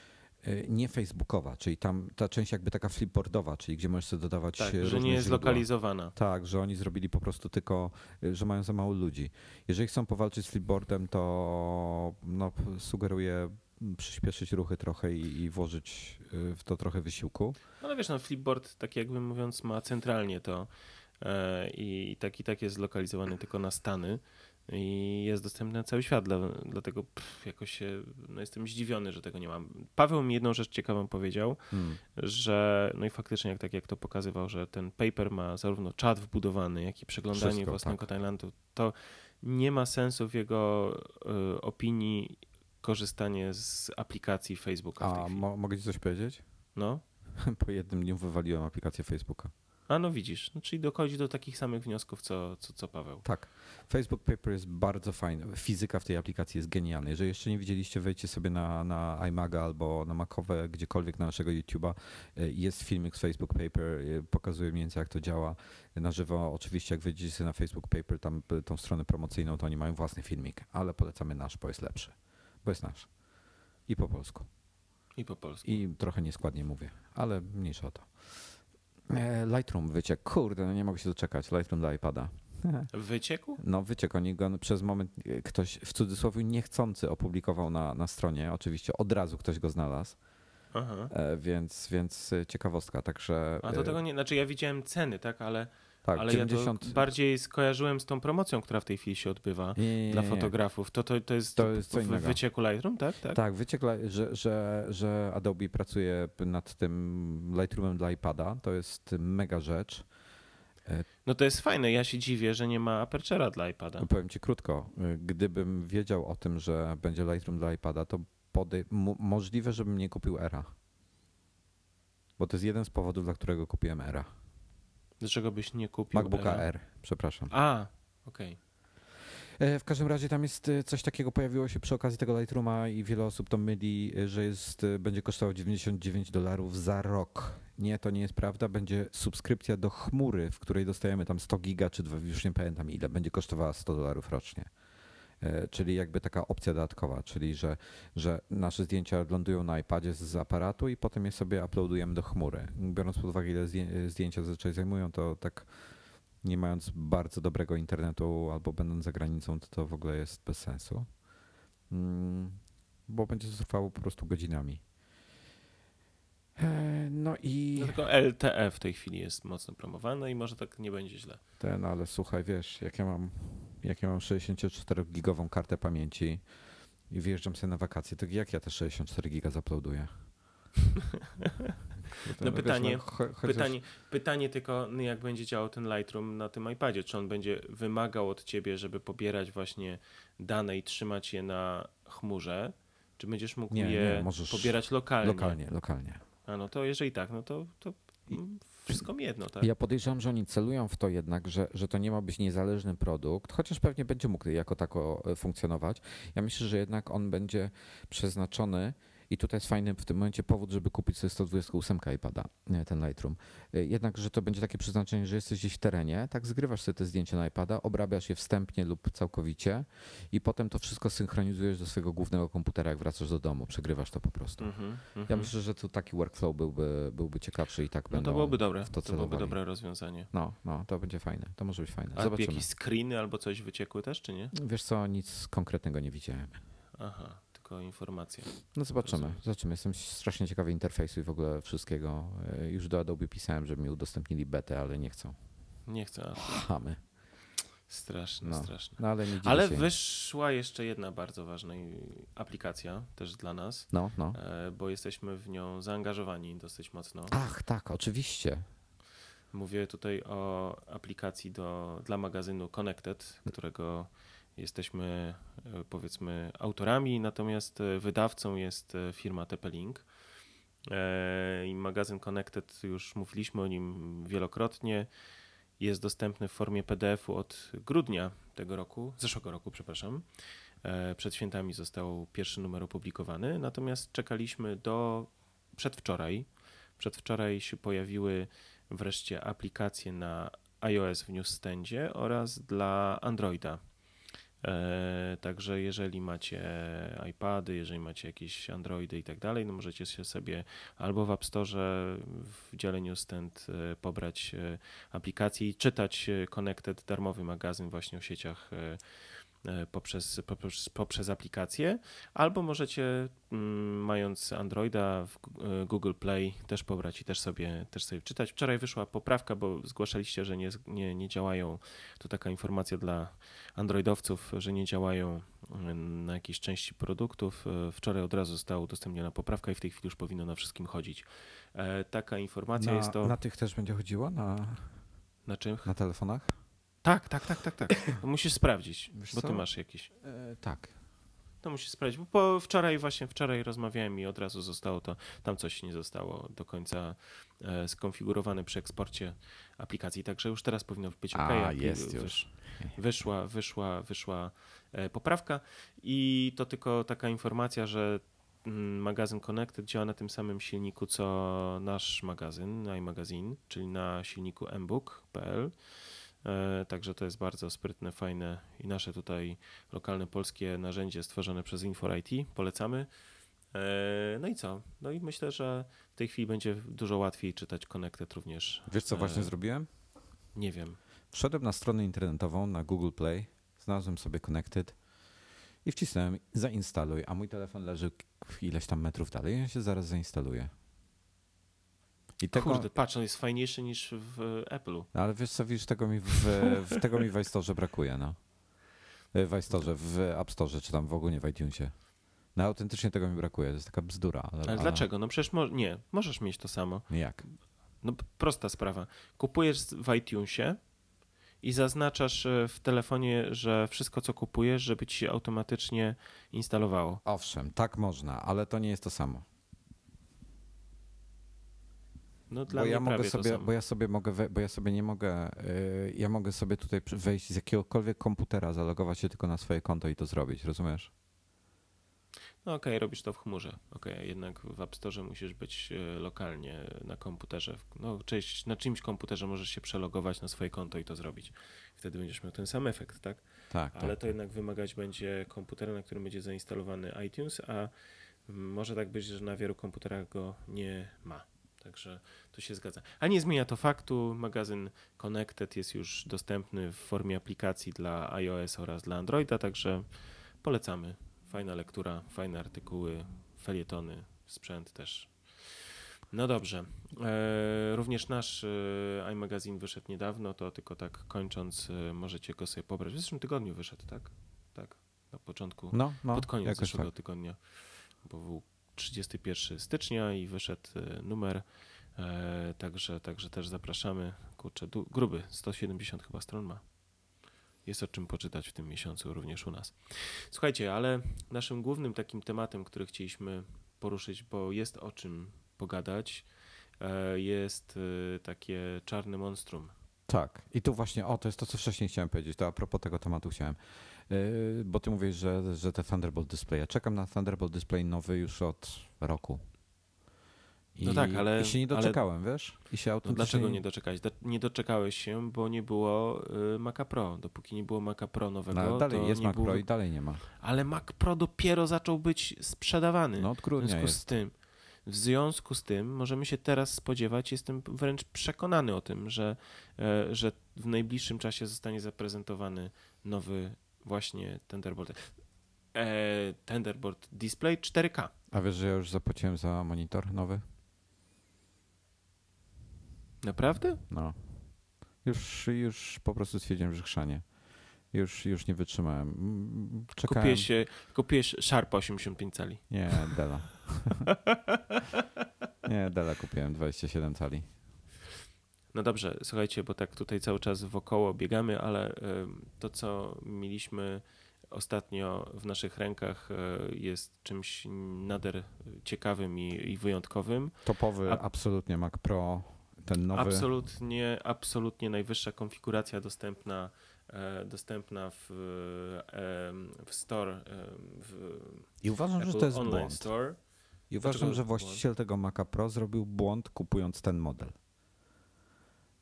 y, nie facebookowa, czyli tam ta część jakby taka flipboardowa, czyli gdzie możesz sobie dodawać Tak, że nie jest źródła. lokalizowana. Tak, że oni zrobili po prostu tylko, że mają za mało ludzi. Jeżeli chcą powalczyć z flipboardem, to no, sugeruję przyspieszyć ruchy trochę i, i włożyć w to trochę wysiłku. No ale wiesz, no Flipboard, tak jakby mówiąc, ma centralnie to i tak i tak jest zlokalizowany tylko na Stany i jest dostępny na cały świat, dla, dlatego pff, jakoś się, no jestem zdziwiony, że tego nie mam. Paweł mi jedną rzecz ciekawą powiedział, Hmm. że no i faktycznie jak tak jak to pokazywał, że ten paper ma zarówno czat wbudowany, jak i przeglądanie Wszystko, własnego tak. Tajlandu, to nie ma sensu w jego e, opinii korzystanie z aplikacji Facebooka A mo- mogę ci coś powiedzieć? No? (laughs) Po jednym dniu wywaliłem aplikację Facebooka. A no widzisz, no, czyli dochodzi do takich samych wniosków, co, co, co Paweł. Tak. Facebook Paper jest bardzo fajny. Fizyka w tej aplikacji jest genialna. Jeżeli jeszcze nie widzieliście, wejdźcie sobie na, na iMaga albo na Macowe, gdziekolwiek na naszego YouTube'a. Y, Jest filmik z Facebook Paper, y, pokazuje mniej więcej jak to działa. Na żywo oczywiście jak wejdziecie sobie na Facebook Paper, tam y, tą stronę promocyjną, to oni mają własny filmik, ale polecamy nasz, bo jest lepszy. Bo jest nasz. I po polsku. I po polsku. I trochę nieskładnie mówię, ale mniejsza o to. E, Lightroom wyciek. Kurde, no nie mogę się doczekać. Lightroom dla iPada. (laughs) Wyciekł? No wyciek, oni go przez moment, e, ktoś w cudzysłowie niechcący opublikował na, na stronie. Oczywiście od razu ktoś go znalazł, Aha. e, więc, więc ciekawostka. Także A to tego nie, znaczy ja widziałem ceny, tak, ale, tak, ale 90 ja to bardziej skojarzyłem z tą promocją, która w tej chwili się odbywa Nie, nie, nie, dla fotografów. To, to, to jest, To jest co innego. wycieku Lightroom, tak? Tak. Tak, wyciek, że, że, że Adobe pracuje nad tym Lightroomem dla iPada. To jest mega rzecz. No to jest fajne, ja się dziwię, że nie ma Aperture'a dla iPada. No Powiem ci krótko, y, gdybym wiedział o tym, że będzie Lightroom dla iPada, to mo- możliwe, żebym nie kupił Era. Bo to jest jeden z powodów, dla którego kupiłem Era. Dlaczego byś nie kupił MacBooka? R, przepraszam. A, okej. E, W każdym razie tam jest e, coś takiego, pojawiło się przy okazji tego Lightrooma i wiele osób to myli, e, że jest, będzie kosztował 99 dolarów za rok. Nie, to nie jest prawda. Będzie subskrypcja do chmury, w której dostajemy tam 100 giga, czy dwa- już nie pamiętam ile, będzie kosztowała 100 dolarów rocznie. E, Czyli jakby taka opcja dodatkowa, czyli że, że nasze zdjęcia lądują na iPadzie z- aparatu i potem je sobie uploadujemy do chmury. Biorąc pod uwagę, ile zdję- zdjęcia zazwyczaj zajmują, to tak nie mając bardzo dobrego internetu albo będąc za granicą, to to w ogóle jest bez sensu. Mm, Bo będzie to trwało po prostu godzinami. E, No i No tylko LTE w tej chwili jest mocno promowane i może tak nie będzie źle. ten, ale słuchaj, wiesz, jak ja mam, jak ja mam 64-gigową kartę pamięci i wyjeżdżam sobie na wakacje, to jak ja te 64 giga zaploaduję? (laughs) No pytanie- cho- chociaż- Pytanie, pytanie tylko, no jak będzie działał ten Lightroom na tym iPadzie? Czy on będzie wymagał od ciebie, żeby pobierać właśnie dane i trzymać je na chmurze? Czy będziesz mógł Nie, je nie, pobierać lokalnie? Lokalnie, lokalnie. A no to jeżeli tak, no to, to wszystko mi jedno, tak? Ja podejrzewam, że oni celują w to jednak, że, że to nie ma być niezależny produkt, chociaż pewnie będzie mógł jako tako e, funkcjonować. Ja myślę, że jednak on będzie przeznaczony i tutaj jest fajny w tym momencie powód, żeby kupić sobie 128 iPada, e, ten Lightroom. E, Jednak, że to będzie takie przeznaczenie, że jesteś gdzieś w terenie, tak zgrywasz sobie te zdjęcia na iPada, obrabiasz je wstępnie lub całkowicie i potem to wszystko synchronizujesz do swojego głównego komputera, jak wracasz do domu, przegrywasz to po prostu. Mhm, mhm. Ja myślę, że tu taki workflow byłby, byłby ciekawszy i tak no będą... to byłoby dobre, to, to byłoby dobre rozwiązanie. No, no, to będzie fajne. To może być fajne. A Zobaczymy. jakieś screeny albo coś wyciekły też, czy nie? Wiesz co, nic konkretnego nie widziałem. Aha, tylko informacje. No zobaczymy. Rozumiem. Zobaczymy. Jestem strasznie ciekawy interfejsu i w ogóle wszystkiego. E, Już do Adobe pisałem, żeby mi udostępnili betę, ale nie chcą. Nie chcę, a Chamy. straszne, No. straszne. No ale Ale wyszła jeszcze jedna bardzo ważna aplikacja też dla nas, No, no. e, bo jesteśmy w nią zaangażowani dosyć mocno. Ach, tak, oczywiście. Mówię tutaj o aplikacji do, dla magazynu Connected, którego jesteśmy e, powiedzmy autorami, natomiast e, wydawcą jest e, firma TP-Link. I magazyn Connected, już mówiliśmy o nim wielokrotnie, jest dostępny w formie PDF-u od grudnia tego roku, zeszłego roku, przepraszam. Przed świętami został pierwszy numer opublikowany, natomiast czekaliśmy do przedwczoraj. Przedwczoraj się pojawiły wreszcie aplikacje na iOS w Newsstandzie oraz dla Androida. E, także jeżeli macie iPady, jeżeli macie jakieś Androidy i tak dalej, no możecie się sobie albo w App Store w dziale Newsstand e, pobrać e, aplikację i czytać Connected, darmowy magazyn właśnie o sieciach poprzez, poprzez, poprzez aplikację, albo możecie mm, mając Androida w e, Google Play też pobrać i też sobie, też sobie czytać. Wczoraj wyszła poprawka, bo zgłaszaliście, że nie, nie, nie działają, tu taka informacja dla androidowców, że nie działają mm, na jakiejś części produktów. E, Wczoraj od razu została udostępniona poprawka i w tej chwili już powinno na wszystkim chodzić. E, Taka informacja Na, jest to... na tych też będzie chodziło? Na, Na czym? na telefonach? Tak, tak, tak, tak, tak. Musisz sprawdzić, Wiesz bo ty co? masz jakiś. E, tak. To musisz sprawdzić, bo po wczoraj właśnie, wczoraj rozmawiałem i od razu zostało to, tam coś nie zostało do końca e, skonfigurowane przy eksporcie aplikacji, także już teraz powinno być OK. A, jest już. Wyszła, wyszła, wyszła e, poprawka i to tylko taka informacja, że mm, magazyn Connected działa na tym samym silniku co nasz magazyn, iMagazine, czyli na silniku mbook.pl. E, Także to jest bardzo sprytne, fajne i nasze tutaj lokalne polskie narzędzie stworzone przez Infor IT. Polecamy. E, No i co? No i myślę, że w tej chwili będzie dużo łatwiej czytać Connected również. Wiesz, co właśnie E, zrobiłem? Nie wiem. Wszedłem na stronę internetową na Google Play, znalazłem sobie Connected i wcisnąłem zainstaluj, a mój telefon leży ileś tam metrów dalej on się zaraz zainstaluje. I tego, Kurde, patrz, on jest fajniejszy niż w Apple'u. No, ale wiesz co, widzisz, tego mi w, w, tego mi w iStore brakuje, no. E, W iStore, w App Store, czy tam w ogóle nie w iTunesie. No autentycznie tego mi brakuje, to jest taka bzdura. Ale, Ale dlaczego? No przecież mo- nie, możesz mieć to samo. Jak? No prosta sprawa. Kupujesz w iTunesie i zaznaczasz e, w telefonie, że wszystko co kupujesz, żeby ci się automatycznie instalowało. Owszem, tak można, ale to nie jest to samo. No dla Bo mnie ja mogę sobie, bo ja sobie mogę, we, bo ja sobie nie mogę, yy, ja mogę sobie tutaj wejść z jakiegokolwiek komputera, zalogować się tylko na swoje konto i to zrobić, rozumiesz? No okej, robisz to w chmurze. Okej, jednak w App Store musisz być e, lokalnie na komputerze. No, czyś, na czymś komputerze możesz się przelogować na swoje konto i to zrobić. Wtedy będziesz miał ten sam efekt, tak? Tak, Ale tak. to jednak wymagać będzie komputera, na którym będzie zainstalowany iTunes, a może tak być, że na wielu komputerach go nie ma. Także to się zgadza. A nie zmienia to faktu, magazyn Connected jest już dostępny w formie aplikacji dla iOS oraz dla Androida, także polecamy. Fajna lektura, fajne artykuły, felietony, sprzęt też. No dobrze. E, również nasz e, iMagazine wyszedł niedawno, to tylko tak kończąc, e, możecie go sobie pobrać. W zeszłym tygodniu wyszedł, tak? Tak, na początku, No, no, pod koniec zeszłego tak. tygodnia, bo był 31 stycznia i wyszedł e, numer, e, także, także też zapraszamy. Kurczę, gruby, 170 chyba stron ma. Jest o czym poczytać w tym miesiącu również u nas. Słuchajcie, ale naszym głównym takim tematem, który chcieliśmy poruszyć, bo jest o czym pogadać, e, jest takie czarne monstrum. Tak. I tu właśnie, o, to jest to, co wcześniej chciałem powiedzieć, to a propos tego tematu chciałem. Yy, bo ty mówisz, że, że te Thunderbolt Display. Ja czekam na Thunderbolt Display nowy już od roku. I, No tak, ale- I się nie ale- doczekałem, wiesz? I się No autentycznie... dlaczego nie doczekałeś? Do- Nie doczekałeś się, bo nie było y, Maca Pro. Dopóki nie było Maca Pro nowego, No, ale dalej jest Mac było... Pro i dalej nie ma. Ale Mac Pro dopiero zaczął być sprzedawany. No od w grudnia związku jest. z tym, w związku z tym możemy się teraz spodziewać, jestem wręcz przekonany o tym, że, e, że w najbliższym czasie zostanie zaprezentowany nowy właśnie Thunderbolt. E, Thunderbolt Display 4K. A wiesz, że ja już zapłaciłem za monitor nowy? Naprawdę? No. Już, już po prostu stwierdziłem, że chrzanie. Już, już nie wytrzymałem. Czekałem. Kupiłeś, się- kupiłeś Sharpa 85 cali. Nie, Dela. (laughs) nie, Dela kupiłem 27 cali. No dobrze, słuchajcie, bo tak tutaj cały czas wokoło biegamy, ale to, co mieliśmy ostatnio w naszych rękach, e, jest czymś nader ciekawym i, i wyjątkowym. Topowy, A- absolutnie Mac Pro, ten nowy. Absolutnie, absolutnie najwyższa konfiguracja dostępna, e, dostępna w, em, w Store, w I uważam, że Apple to jest Online błąd. Store. I Dlaczego uważam, że błąd? właściciel tego Maca Pro zrobił błąd kupując ten model.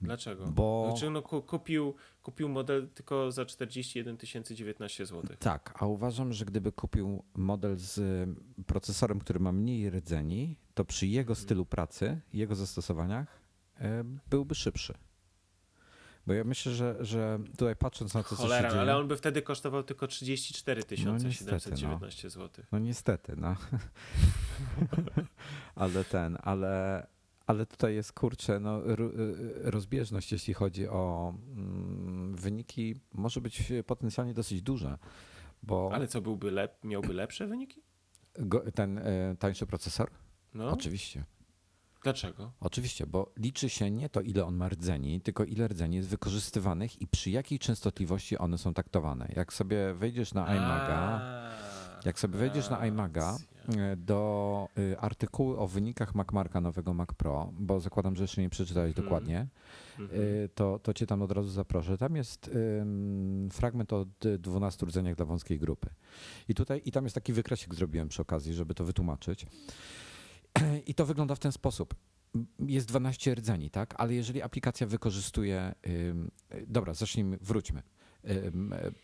Dlaczego? Bo- Znaczy, no, ku- kupił, kupił model tylko za 41 019 zł. Tak, a uważam, że gdyby kupił model z y, procesorem, który ma mniej rdzeni, to przy jego Mhm. stylu pracy jego zastosowaniach y, byłby szybszy. Bo ja myślę, że, że tutaj patrząc na to, co się Cholera, dzieje... ale on by wtedy kosztował tylko 34 No niestety, 719 zł. No niestety, no. (laughs) ale ten, ale, ale tutaj jest kurczę, no, ro- rozbieżność, jeśli chodzi o mm, wyniki, może być potencjalnie dosyć duże, bo Ale co, byłby lep, miałby lepsze wyniki? go, ten e, tańszy procesor? No, Oczywiście. dlaczego? Oczywiście, bo liczy się nie to, ile on ma rdzeni, tylko ile rdzeni jest wykorzystywanych i przy jakiej częstotliwości one są taktowane. Jak sobie wejdziesz na iMaga, Jak sobie wejdziesz na iMaga do y, artykułu o wynikach MacMarka nowego Mac Pro, bo zakładam, że jeszcze nie przeczytałeś Mhm. dokładnie, Mhm. y, to, to cię tam od razu zaproszę. Tam jest fragment o d- 12 rdzeniach dla wąskiej grupy. I tutaj i tam jest taki wykresik zrobiłem przy okazji, żeby to wytłumaczyć. (clears throat) I to wygląda w ten sposób. Jest 12 rdzeni, tak? Ale jeżeli aplikacja wykorzystuje. dobra, zacznijmy, wróćmy.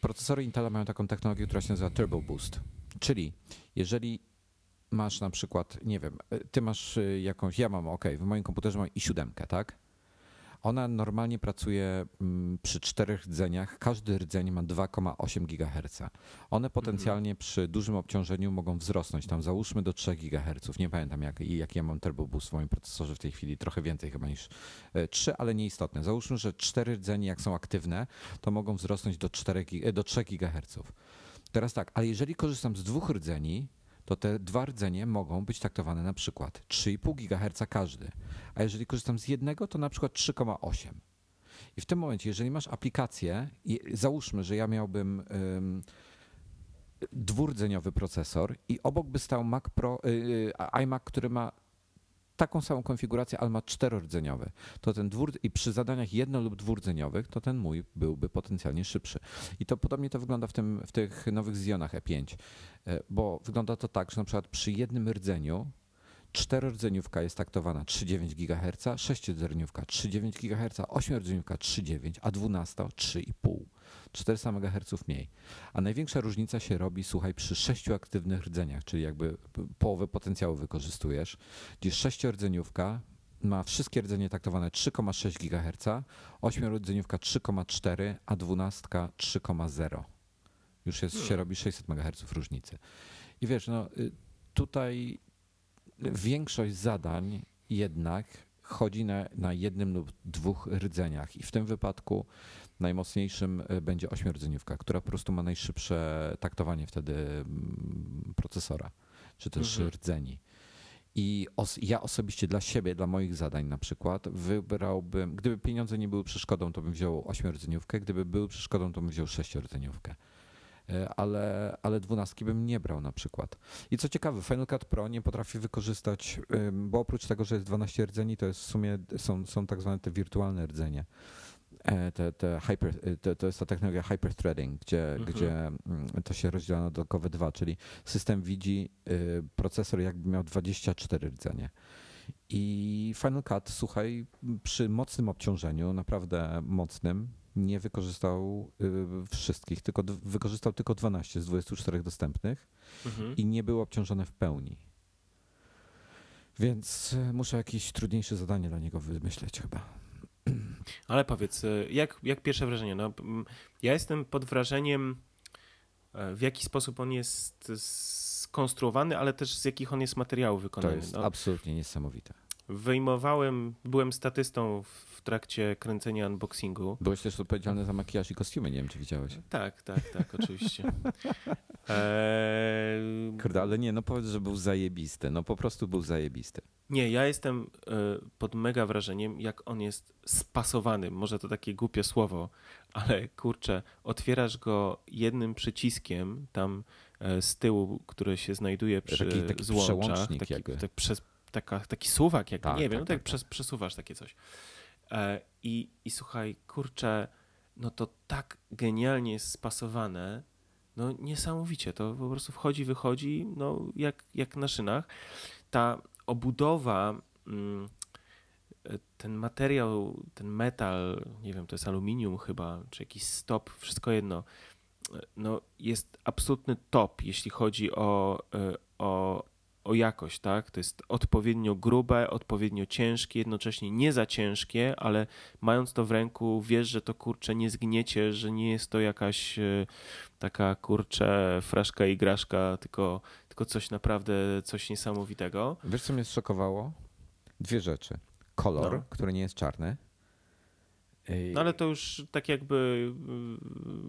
Procesory Intela mają taką technologię, która się nazywa Turbo Boost. Czyli jeżeli masz na przykład, nie wiem, y, ty masz y, jakąś, ja mam, ok, w moim komputerze mam i7, tak? Ona normalnie pracuje mm, przy czterech rdzeniach. Każdy rdzeń ma 2,8 GHz. One potencjalnie przy dużym obciążeniu mogą wzrosnąć tam załóżmy do 3 GHz. Nie pamiętam jak, jak ja mam turbo boost w moim procesorze w tej chwili, trochę więcej chyba niż 3, ale nieistotne. Załóżmy, że cztery rdzenie jak są aktywne, to mogą wzrosnąć do, 4, gi- e, do 3 GHz. Teraz tak, ale jeżeli korzystam z dwóch rdzeni, to te dwa rdzenie mogą być taktowane na przykład 3,5 GHz każdy. A jeżeli korzystam z jednego, to na przykład 3,8. I w tym momencie, jeżeli masz aplikację, i załóżmy, że ja miałbym ym, dwurdzeniowy procesor i obok by stał Mac Pro, y, y, iMac, który ma taką samą konfigurację, ale ma czterordzeniowy, to ten dwór, i przy zadaniach jedno lub dwurdzeniowych, to ten mój byłby potencjalnie szybszy. I to podobnie to wygląda w, tym, w tych nowych Xionach E5, e, bo wygląda to tak, że na przykład przy jednym rdzeniu czterordzeniówka jest taktowana 3,9 GHz, sześciordzeniówka 3,9 GHz, ośmiordzeniówka 3,9, a 12 3,5. 400 MHz mniej. A największa różnica się robi, słuchaj, przy sześciu aktywnych rdzeniach, czyli jakby połowę potencjału wykorzystujesz, gdzie sześciordzeniówka ma wszystkie rdzenie taktowane 3,6 GHz, ośmiordzeniówka 3,4, a 12 3,0. Już jest, się Hmm. robi 600 MHz różnicy. I wiesz, no y, tutaj większość zadań jednak chodzi na, na jednym lub dwóch rdzeniach i w tym wypadku najmocniejszym y, będzie ośmiordzeniówka, która po prostu ma najszybsze taktowanie wtedy mm, procesora, czy też Mhm. rdzeni. I os- ja osobiście dla siebie, dla moich zadań na przykład, wybrałbym, gdyby pieniądze nie były przeszkodą, to bym wziął ośmiordzeniówkę, gdyby były przeszkodą, to bym wziął sześciordzeniówkę. E, Ale, ale dwunastki bym nie brał na przykład. I co ciekawe, Final Cut Pro nie potrafi wykorzystać, bo oprócz tego, że jest 12 rdzeni, to jest w sumie są, są tak zwane te wirtualne rdzenie. E, Te, te hyper, e, to, jest ta technologia hyperthreading, gdzie, Mhm. gdzie mm, to się rozdziela na dodatkowe dwa, czyli system widzi y, procesor jakby miał 24 rdzenie. I Final Cut, słuchaj, przy mocnym obciążeniu, naprawdę mocnym, nie wykorzystał y, wszystkich, tylko wykorzystał tylko 12 z 24 dostępnych Mhm. i nie było obciążone w pełni. Więc y, muszę jakieś trudniejsze zadanie dla niego wymyśleć chyba. (clears throat) Ale powiedz, e, jak, jak pierwsze wrażenie? No, ja jestem pod wrażeniem, e, w jaki sposób on jest skonstruowany, ale też z jakich on jest materiałów To wykonany. jest No, absolutnie niesamowite. wyjmowałem, byłem statystą w trakcie kręcenia unboxingu. Byłeś też odpowiedzialny za makijaż i kostiumy, nie wiem czy widziałeś. Tak, tak, tak, oczywiście. (laughs) Eee, Kurde, ale nie, no powiedz, że był zajebisty. No po prostu był zajebisty. Nie, ja jestem e, pod mega wrażeniem, jak on jest spasowany. Może to takie głupie słowo, ale kurczę, otwierasz go jednym przyciskiem tam e, z tyłu, który się znajduje przy Taki- taki złączach. przełącznik Taki, jakby. tak przez, taka, taki suwak, jak Tak, nie wiem, tak, no tak, tak, Przes, przesuwasz takie coś. E, i, I słuchaj, kurczę, no to tak genialnie jest spasowane, no niesamowicie. To po prostu wchodzi, wychodzi, no jak, jak na szynach. Ta obudowa, mm, e, ten materiał, ten metal, nie wiem, to jest aluminium chyba, czy jakiś stop, wszystko jedno, e, no jest absolutny top, jeśli chodzi o, o, o jakość, tak? To jest odpowiednio grube, odpowiednio ciężkie, jednocześnie nie za ciężkie, ale mając to w ręku, wiesz, że to kurcze nie zgniecie, że nie jest to jakaś e, taka kurcze fraszka i graszka, tylko, tylko coś naprawdę, coś niesamowitego. Wiesz, co mnie zszokowało? Dwie rzeczy. Kolor, No. który nie jest czarny. No ale to już tak jakby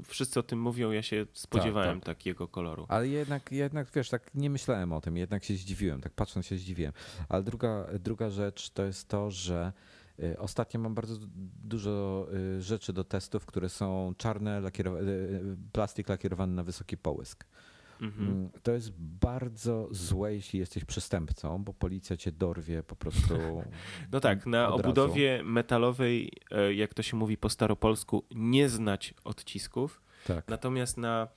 y, wszyscy o tym mówią, ja się spodziewałem tak. takiego koloru. Ale jednak, jednak, wiesz, tak nie myślałem o tym, jednak się zdziwiłem, tak patrząc się zdziwiłem. Ale druga, druga rzecz to jest to, że y, ostatnio mam bardzo dużo y, rzeczy do testów, które są czarne, y, plastik lakierowany na wysoki połysk. Mhm. Mm, To jest bardzo złe, jeśli jesteś przestępcą, bo policja cię dorwie po prostu. (laughs) No tak, na obudowie metalowej, e, jak to się mówi po staropolsku, nie znać odcisków. Tak. Natomiast na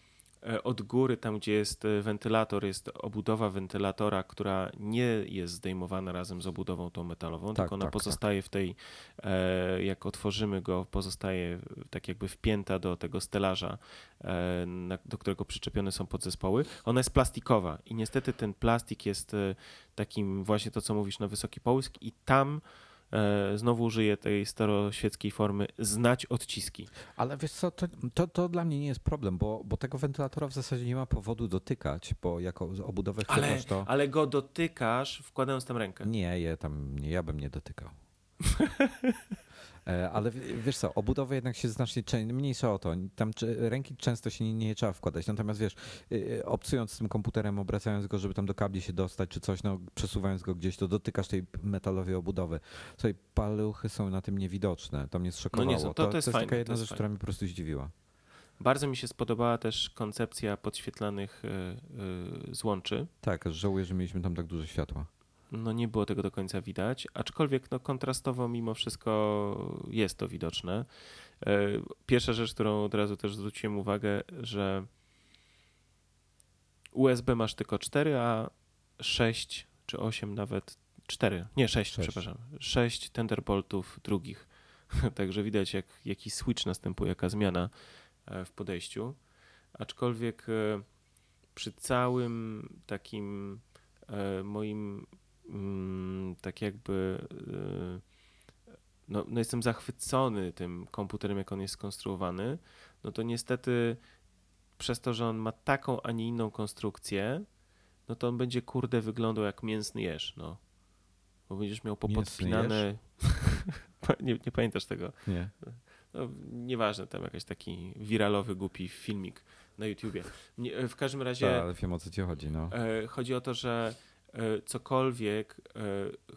od góry, tam gdzie jest e, wentylator, jest obudowa wentylatora, która nie jest zdejmowana razem z obudową tą metalową, Tak, tylko ona tak, pozostaje w tej, e, jak otworzymy go, pozostaje tak jakby wpięta do tego stelaża, e, do którego przyczepione są podzespoły. Ona jest plastikowa i niestety ten plastik jest e, takim właśnie to, co mówisz, na wysoki połysk i tam e, znowu użyję tej staroświeckiej formy znać odciski. Ale wiesz co, to, to, to dla mnie nie jest problem, bo, bo tego wentylatora w zasadzie nie ma powodu dotykać, bo jako obudowę Ale, chcesz to. ale go dotykasz, wkładając tam rękę. Nie, je tam, nie, ja bym nie dotykał. (laughs) E, Ale wiesz co, obudowę jednak się znacznie mniejsza o to. Tam ręki często się nie, nie trzeba wkładać. Natomiast wiesz, y, obcując z tym komputerem, obracając go, żeby tam do kabli się dostać czy coś, no przesuwając go gdzieś, to dotykasz tej metalowej obudowy. Słuchaj, paluchy są na tym niewidoczne. To mnie zszokowało. No są. To- to jest fajne, taka jedna to jest rzecz, która mnie po prostu zdziwiła. Bardzo mi się spodobała też koncepcja podświetlanych e, złączy. Tak, żałuję, że mieliśmy tam tak dużo światła. No nie było tego do końca widać, aczkolwiek no, kontrastowo mimo wszystko jest to widoczne. E, Pierwsza rzecz, którą od razu też zwróciłem uwagę, że USB masz tylko 4, a 6 czy 8 nawet 4, nie 6, Sześć. przepraszam, 6 Thunderboltów drugich. (laughs) Także widać jak, jaki switch następuje, jaka zmiana e, w podejściu. Aczkolwiek e, przy całym takim moim mm, tak jakby e, no, no jestem zachwycony tym komputerem, jak on jest skonstruowany, no to niestety przez to, że on ma taką, a nie inną konstrukcję, no to on będzie kurde wyglądał jak mięsny jeż, no. Bo będziesz miał popodpinane... (laughs) nie, nie pamiętasz tego? Nie. No, nieważne, tam jakiś taki wiralowy, głupi filmik na YouTubie. W każdym razie... Tak, ale wiem o co ci chodzi, no. E, Chodzi o to, że cokolwiek e,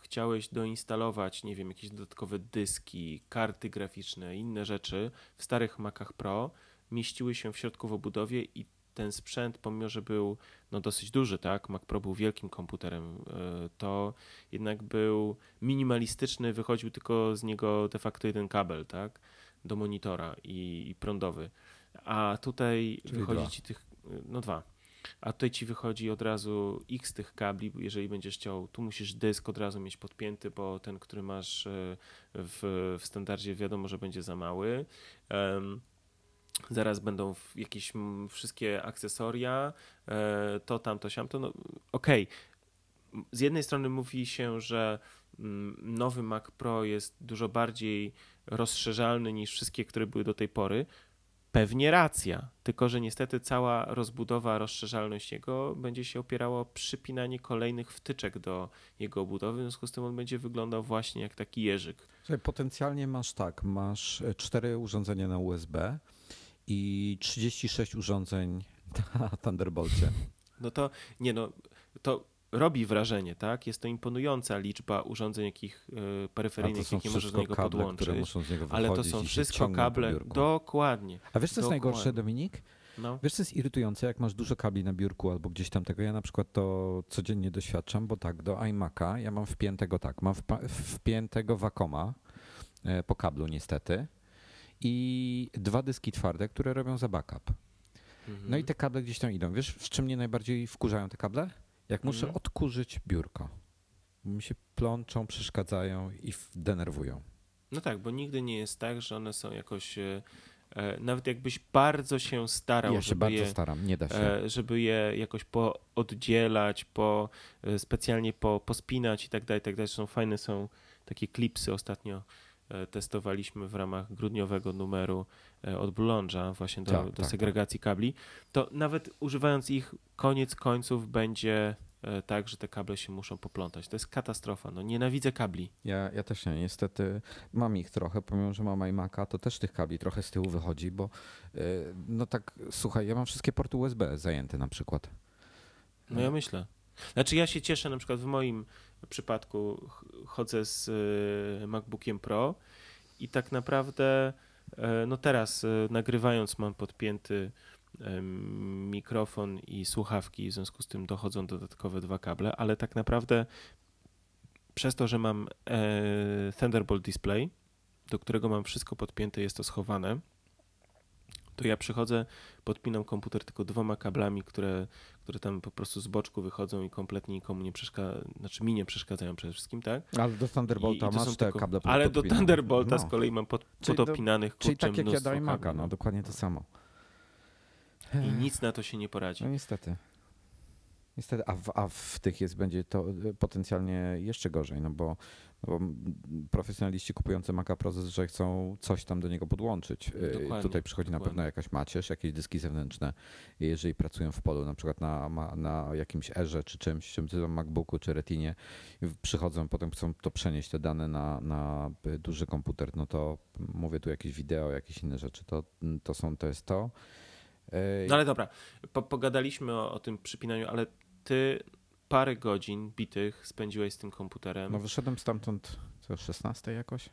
chciałeś doinstalować, nie wiem, jakieś dodatkowe dyski, karty graficzne, inne rzeczy w starych Macach Pro mieściły się w środku w obudowie i ten sprzęt, pomimo że był no, dosyć duży, tak, Mac Pro był wielkim komputerem, e, to jednak był minimalistyczny, wychodził tylko z niego de facto jeden kabel, tak, do monitora i, i prądowy. A tutaj Czyli wychodzi dwa. ci tych, no dwa. A tutaj ci wychodzi od razu x tych kabli, jeżeli będziesz chciał. Tu musisz dysk od razu mieć podpięty, bo ten, który masz e, w, w standardzie, wiadomo, że będzie za mały. Em, Zaraz będą jakieś wszystkie akcesoria, e, to, tamto, siamto. No, Okej. Z jednej strony mówi się, że nowy Mac Pro jest dużo bardziej rozszerzalny niż wszystkie, które były do tej pory. Pewnie racja, tylko że niestety cała rozbudowa, rozszerzalność jego będzie się opierała o przypinanie kolejnych wtyczek do jego obudowy, w związku z tym on będzie wyglądał właśnie jak taki jeżyk. Słuchaj, potencjalnie masz tak, masz e, cztery urządzenia na USB i 36 urządzeń na Thunderbolcie. No to nie no, to robi wrażenie, tak? Jest to imponująca liczba urządzeń, jakich to peryferyjnych, jakie możesz do niego kable, które podłączyć. muszą z niego Ale to są wszystko kable. Dokładnie. A wiesz co jest najgorsze. Dominik? No. Wiesz co jest irytujące, jak masz dużo kabli na biurku albo gdzieś tam tego. Ja na przykład to codziennie doświadczam, bo tak, do iMac'a ja mam wpiętego tak, mam wpiętego Wacoma e, po kablu niestety i dwa dyski twarde, które robią za backup. Mhm. No i te kable gdzieś tam idą. Wiesz, w czym mnie najbardziej wkurzają te kable? Jak muszę Mhm. odkurzyć biurko. Mi się plączą, przeszkadzają i denerwują. No tak, bo nigdy nie jest tak, że one są jakoś. E, e, nawet jakbyś bardzo się starał, Ja się bardzo je, staram, nie da się. e, żeby je jakoś pooddzielać, po, specjalnie po, pospinać i tak dalej, tak dalej. Są fajne, są takie klipsy ostatnio. E, Testowaliśmy w ramach grudniowego numeru e, od Lounge'a właśnie do, Tak, do tak, segregacji kabli. To nawet używając ich, koniec końców będzie e, tak, że te kable się muszą poplątać. To jest katastrofa. No, nienawidzę kabli. Ja, ja też nie, niestety mam ich trochę, pomimo, że mam iMac'a, to też tych kabli trochę z tyłu wychodzi, bo no tak, słuchaj, ja mam wszystkie porty USB zajęte na przykład. No ja myślę. Znaczy ja się cieszę, na przykład w moim przypadku ch- chodzę z y, MacBookiem Pro i tak naprawdę e, no teraz e, nagrywając mam podpięty mikrofon i słuchawki, w związku z tym dochodzą dodatkowe dwa kable, ale tak naprawdę przez to, że mam e, Thunderbolt Display, do którego mam wszystko podpięte, jest to schowane, to ja przychodzę, podpinam komputer tylko dwoma kablami, które, które tam po prostu z boczku wychodzą i kompletnie nikomu nie przeszkadzają, znaczy mi nie przeszkadzają przede wszystkim, tak? Ale do Thunderbolta I- i masz te tylko- kable Ale do. Thunderbolta z No. kolei mam pod, Czyli podopinanych Czyli kurczę, tak jak ja do iMac'a, no dokładnie to samo. I nic na to się nie poradzi. No niestety. Niestety, a w, a w tych jest, będzie to y, potencjalnie jeszcze gorzej, no bo, no bo profesjonaliści kupujący Maca Pro zazwyczaj chcą coś tam do niego podłączyć. Y, Dokładnie, Tutaj przychodzi na dokładnie. pewno jakaś macierz, jakieś dyski zewnętrzne. Jeżeli pracują w polu, na przykład na, na jakimś Erze czy czymś, czym czy MacBooku czy Retinie, przychodzą, potem chcą to przenieść te dane na, na duży komputer, no to mówię tu jakieś wideo, jakieś inne rzeczy, to, to są, to jest to. No ale dobra, po, pogadaliśmy o, o tym przypinaniu, ale ty parę godzin bitych spędziłeś z tym komputerem. No wyszedłem stamtąd co, 16 jakoś?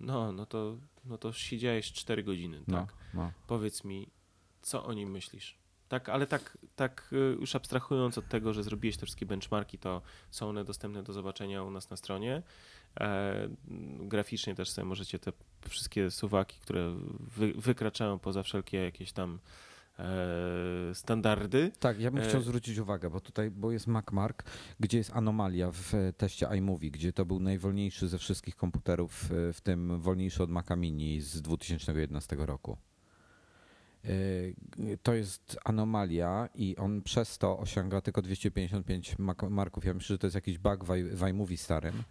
No, no to, no to siedziałeś 4 godziny, No, tak? no. Powiedz mi, co o nim myślisz? Tak, ale tak, tak y, już abstrahując od tego, że zrobiłeś te wszystkie benchmarki, to są one dostępne do zobaczenia u nas na stronie. E, graficznie też sobie możecie te wszystkie suwaki, które wy, wykraczają poza wszelkie jakieś tam standardy. Tak, ja bym E- chciał zwrócić uwagę, bo tutaj bo jest MacMark, gdzie jest anomalia w e, teście iMovie, gdzie to był najwolniejszy ze wszystkich komputerów, e, w tym wolniejszy od Maca Mini z 2011 roku. E, To jest anomalia i on przez to osiąga tylko 255 mak- marków. Ja myślę, że to jest jakiś bug w iMovie starym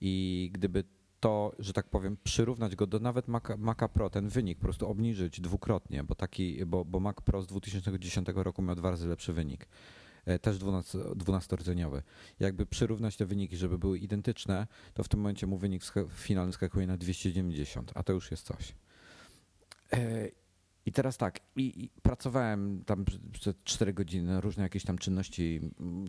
i gdyby to, że tak powiem, przyrównać go do nawet Maca, Maca Pro, ten wynik po prostu obniżyć dwukrotnie, bo taki, bo, bo Mac Pro z 2010 roku miał dwa razy lepszy wynik. E, Też 12, 12-rdzeniowy. Jakby przyrównać te wyniki, żeby były identyczne, to w tym momencie mu wynik finalny skakuje na 290, a to już jest coś. I teraz tak, i, i pracowałem tam prze- przez 4 godziny, różne jakieś tam czynności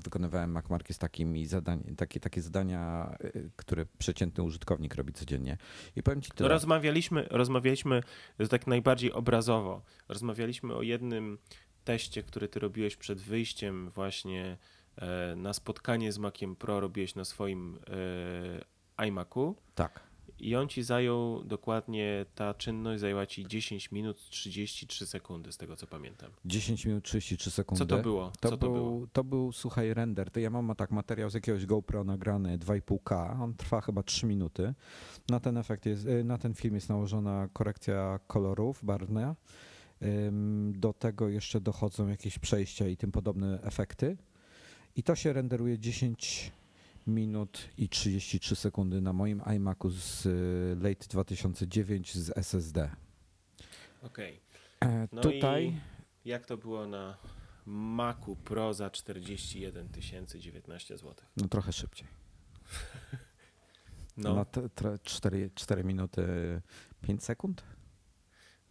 wykonywałem MacMarkie z takimi zadań, takie, takie zadania, y, które przeciętny użytkownik robi codziennie. I powiem ci No tyle. rozmawialiśmy, rozmawialiśmy że tak najbardziej obrazowo. Rozmawialiśmy o jednym teście, który ty robiłeś przed wyjściem właśnie e, na spotkanie z Maciem Pro, robiłeś na swoim e, iMacu Tak. I on ci zajął dokładnie, ta czynność zajęła ci 10 minut 33 sekundy, z tego co pamiętam. 10 minut 33 sekundy. Co to było? To, Co był, to było? to był, słuchaj, render. To ja mam tak materiał z jakiegoś GoPro nagrany 2,5K. On trwa chyba 3 minuty. Na ten efekt jest, y, na ten film jest nałożona korekcja kolorów barwna. Do tego jeszcze dochodzą jakieś przejścia i tym podobne efekty. I to się renderuje 10 minut i 33 sekundy na moim iMacu z y, late 2009 z SSD. Okej. E, No Tutaj i jak to było na Macu Pro za 41 019 zł? no trochę szybciej. No, Na 4, 4 minuty 5 sekund?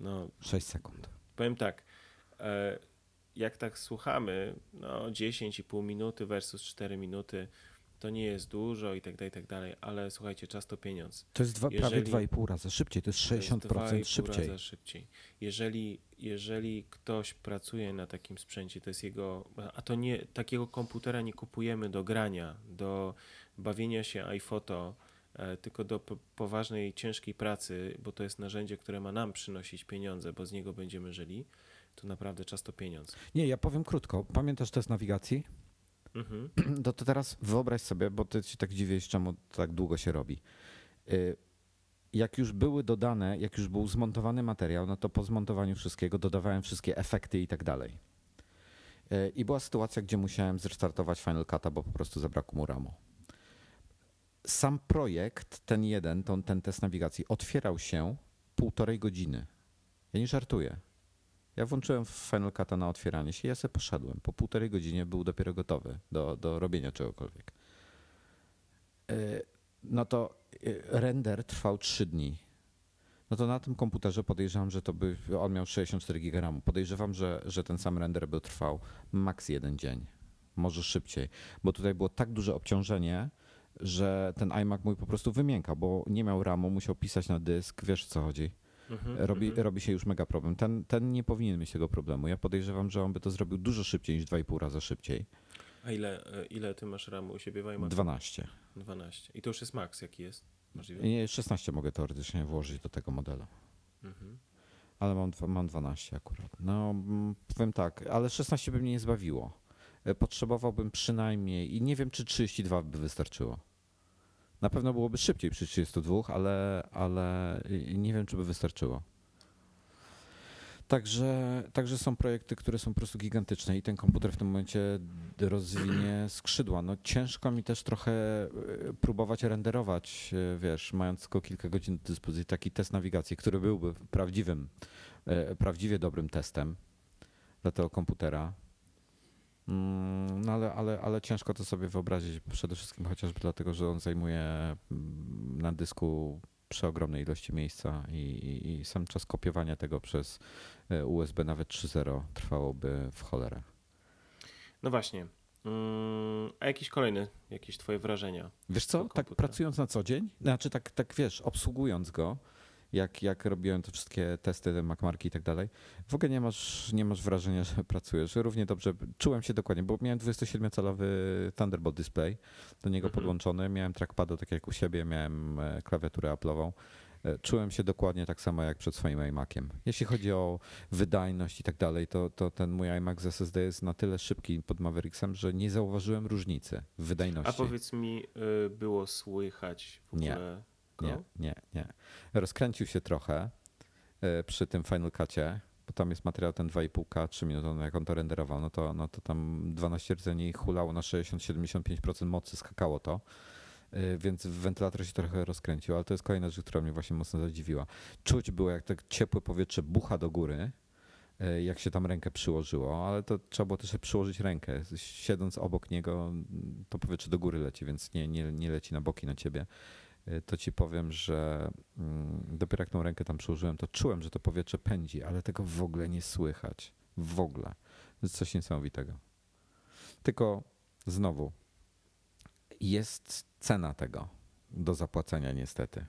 no 6 sekund. Powiem tak, e, jak tak słuchamy, no 10,5 minuty versus 4 minuty, to nie jest dużo i tak dalej, i tak dalej, ale słuchajcie, czas to pieniądz. To jest dwa, prawie Jeżeli- 2,5 razy szybciej, to jest To jest 60% 2,5 szybciej. razy szybciej. Jeżeli, jeżeli ktoś pracuje na takim sprzęcie, to jest jego, a to nie, takiego komputera nie kupujemy do grania, do bawienia się iPhoto, e, tylko do po- poważnej, ciężkiej pracy, bo to jest narzędzie, które ma nam przynosić pieniądze, bo z niego będziemy żyli, to naprawdę czas to pieniądz. Nie, ja powiem krótko. Pamiętasz test nawigacji? Mhm. To, to teraz wyobraź sobie, bo ty się tak dziwisz, czemu tak długo się robi. Y, Jak już były dodane, jak już był zmontowany materiał, no to po zmontowaniu wszystkiego dodawałem wszystkie efekty i tak dalej. Y, I była sytuacja, gdzie musiałem zrestartować Final Cut'a, bo po prostu zabrakło mu ramu. Sam projekt, ten jeden, ten, ten test nawigacji, otwierał się półtorej godziny. Ja nie żartuję. Ja włączyłem Final Cut'a na otwieranie się i ja sobie poszedłem. Po półtorej godzinie był dopiero gotowy do, do robienia czegokolwiek. Yy, No to yy, render trwał 3 dni. No to na tym komputerze podejrzewam, że to by on miał 64 GB. Podejrzewam, że, że ten sam render by trwał maks jeden dzień. Może szybciej, bo tutaj było tak duże obciążenie, że ten iMac mój po prostu wymiękał, bo nie miał RAMu, musiał pisać na dysk, wiesz o co chodzi. Mhm, robi, robi się już mega problem. Ten, ten nie powinien mieć tego problemu. Ja podejrzewam, że on by to zrobił dużo szybciej niż 2,5 razy szybciej. A ile, e, ile ty masz ramu u siebie w iMacu? 12. 12. I to już jest max, jaki jest? Możliwe? Nie, 16 mogę teoretycznie włożyć do tego modelu. Mhm. Ale mam, mam 12 akurat. No, mm, powiem tak, ale 16 by mnie nie zbawiło. E, Potrzebowałbym przynajmniej, i nie wiem, czy 32 by wystarczyło. Na pewno byłoby szybciej przy 32, ale, ale nie wiem, czy by wystarczyło. Także, także są projekty, które są po prostu gigantyczne i ten komputer w tym momencie rozwinie skrzydła. No ciężko mi też trochę e, próbować renderować, e, wiesz, mając tylko kilka godzin do dyspozycji, taki test nawigacji, który byłby prawdziwym, e, prawdziwie dobrym testem dla tego komputera. Mm, No ale, ale, ale ciężko to sobie wyobrazić, przede wszystkim chociażby dlatego, że on zajmuje mm, na dysku przeogromnej ilości miejsca i, i, i sam czas kopiowania tego przez e, USB nawet 3.0 trwałoby w cholerę. No właśnie. Mm, A jakieś kolejne, jakieś twoje wrażenia? Wiesz co, tak pracując na co dzień, znaczy tak, tak wiesz, obsługując go, jak, jak robiłem te wszystkie testy, te MacMarki i tak dalej, w ogóle nie masz, nie masz wrażenia, że (laughs) pracujesz. Równie dobrze czułem się dokładnie, bo miałem 27-calowy Thunderbolt display, do niego Mhm. podłączony, miałem trackpada tak jak u siebie, miałem e, klawiaturę Apple'ową. E, Czułem się dokładnie tak samo jak przed swoim iMaciem. Jeśli chodzi o wydajność i tak dalej, to, to ten mój iMac z SSD jest na tyle szybki pod Mavericksem, że nie zauważyłem różnicy w wydajności. A powiedz mi, y, było słychać w Nie. Go? Nie, nie, nie. Rozkręcił się trochę e, przy tym Final Cutie, bo tam jest materiał ten 2,5K, 3 minuty, no jak on to renderował, no to, no to tam 12 rdzeni hulało na 60-75% mocy, skakało to. E, Więc wentylator się trochę rozkręcił, ale to jest kolejna rzecz, która mnie właśnie mocno zadziwiła. Czuć było, jak tak ciepłe powietrze bucha do góry, e, jak się tam rękę przyłożyło, ale to trzeba było też przyłożyć rękę. Siedząc obok niego, to powietrze do góry leci, więc nie, nie, nie leci na boki na ciebie to ci powiem, że mm, dopiero jak tą rękę tam przyłożyłem, to czułem, że to powietrze pędzi, ale tego w ogóle nie słychać. W ogóle. Coś niesamowitego. Tylko znowu, jest cena tego do zapłacenia niestety.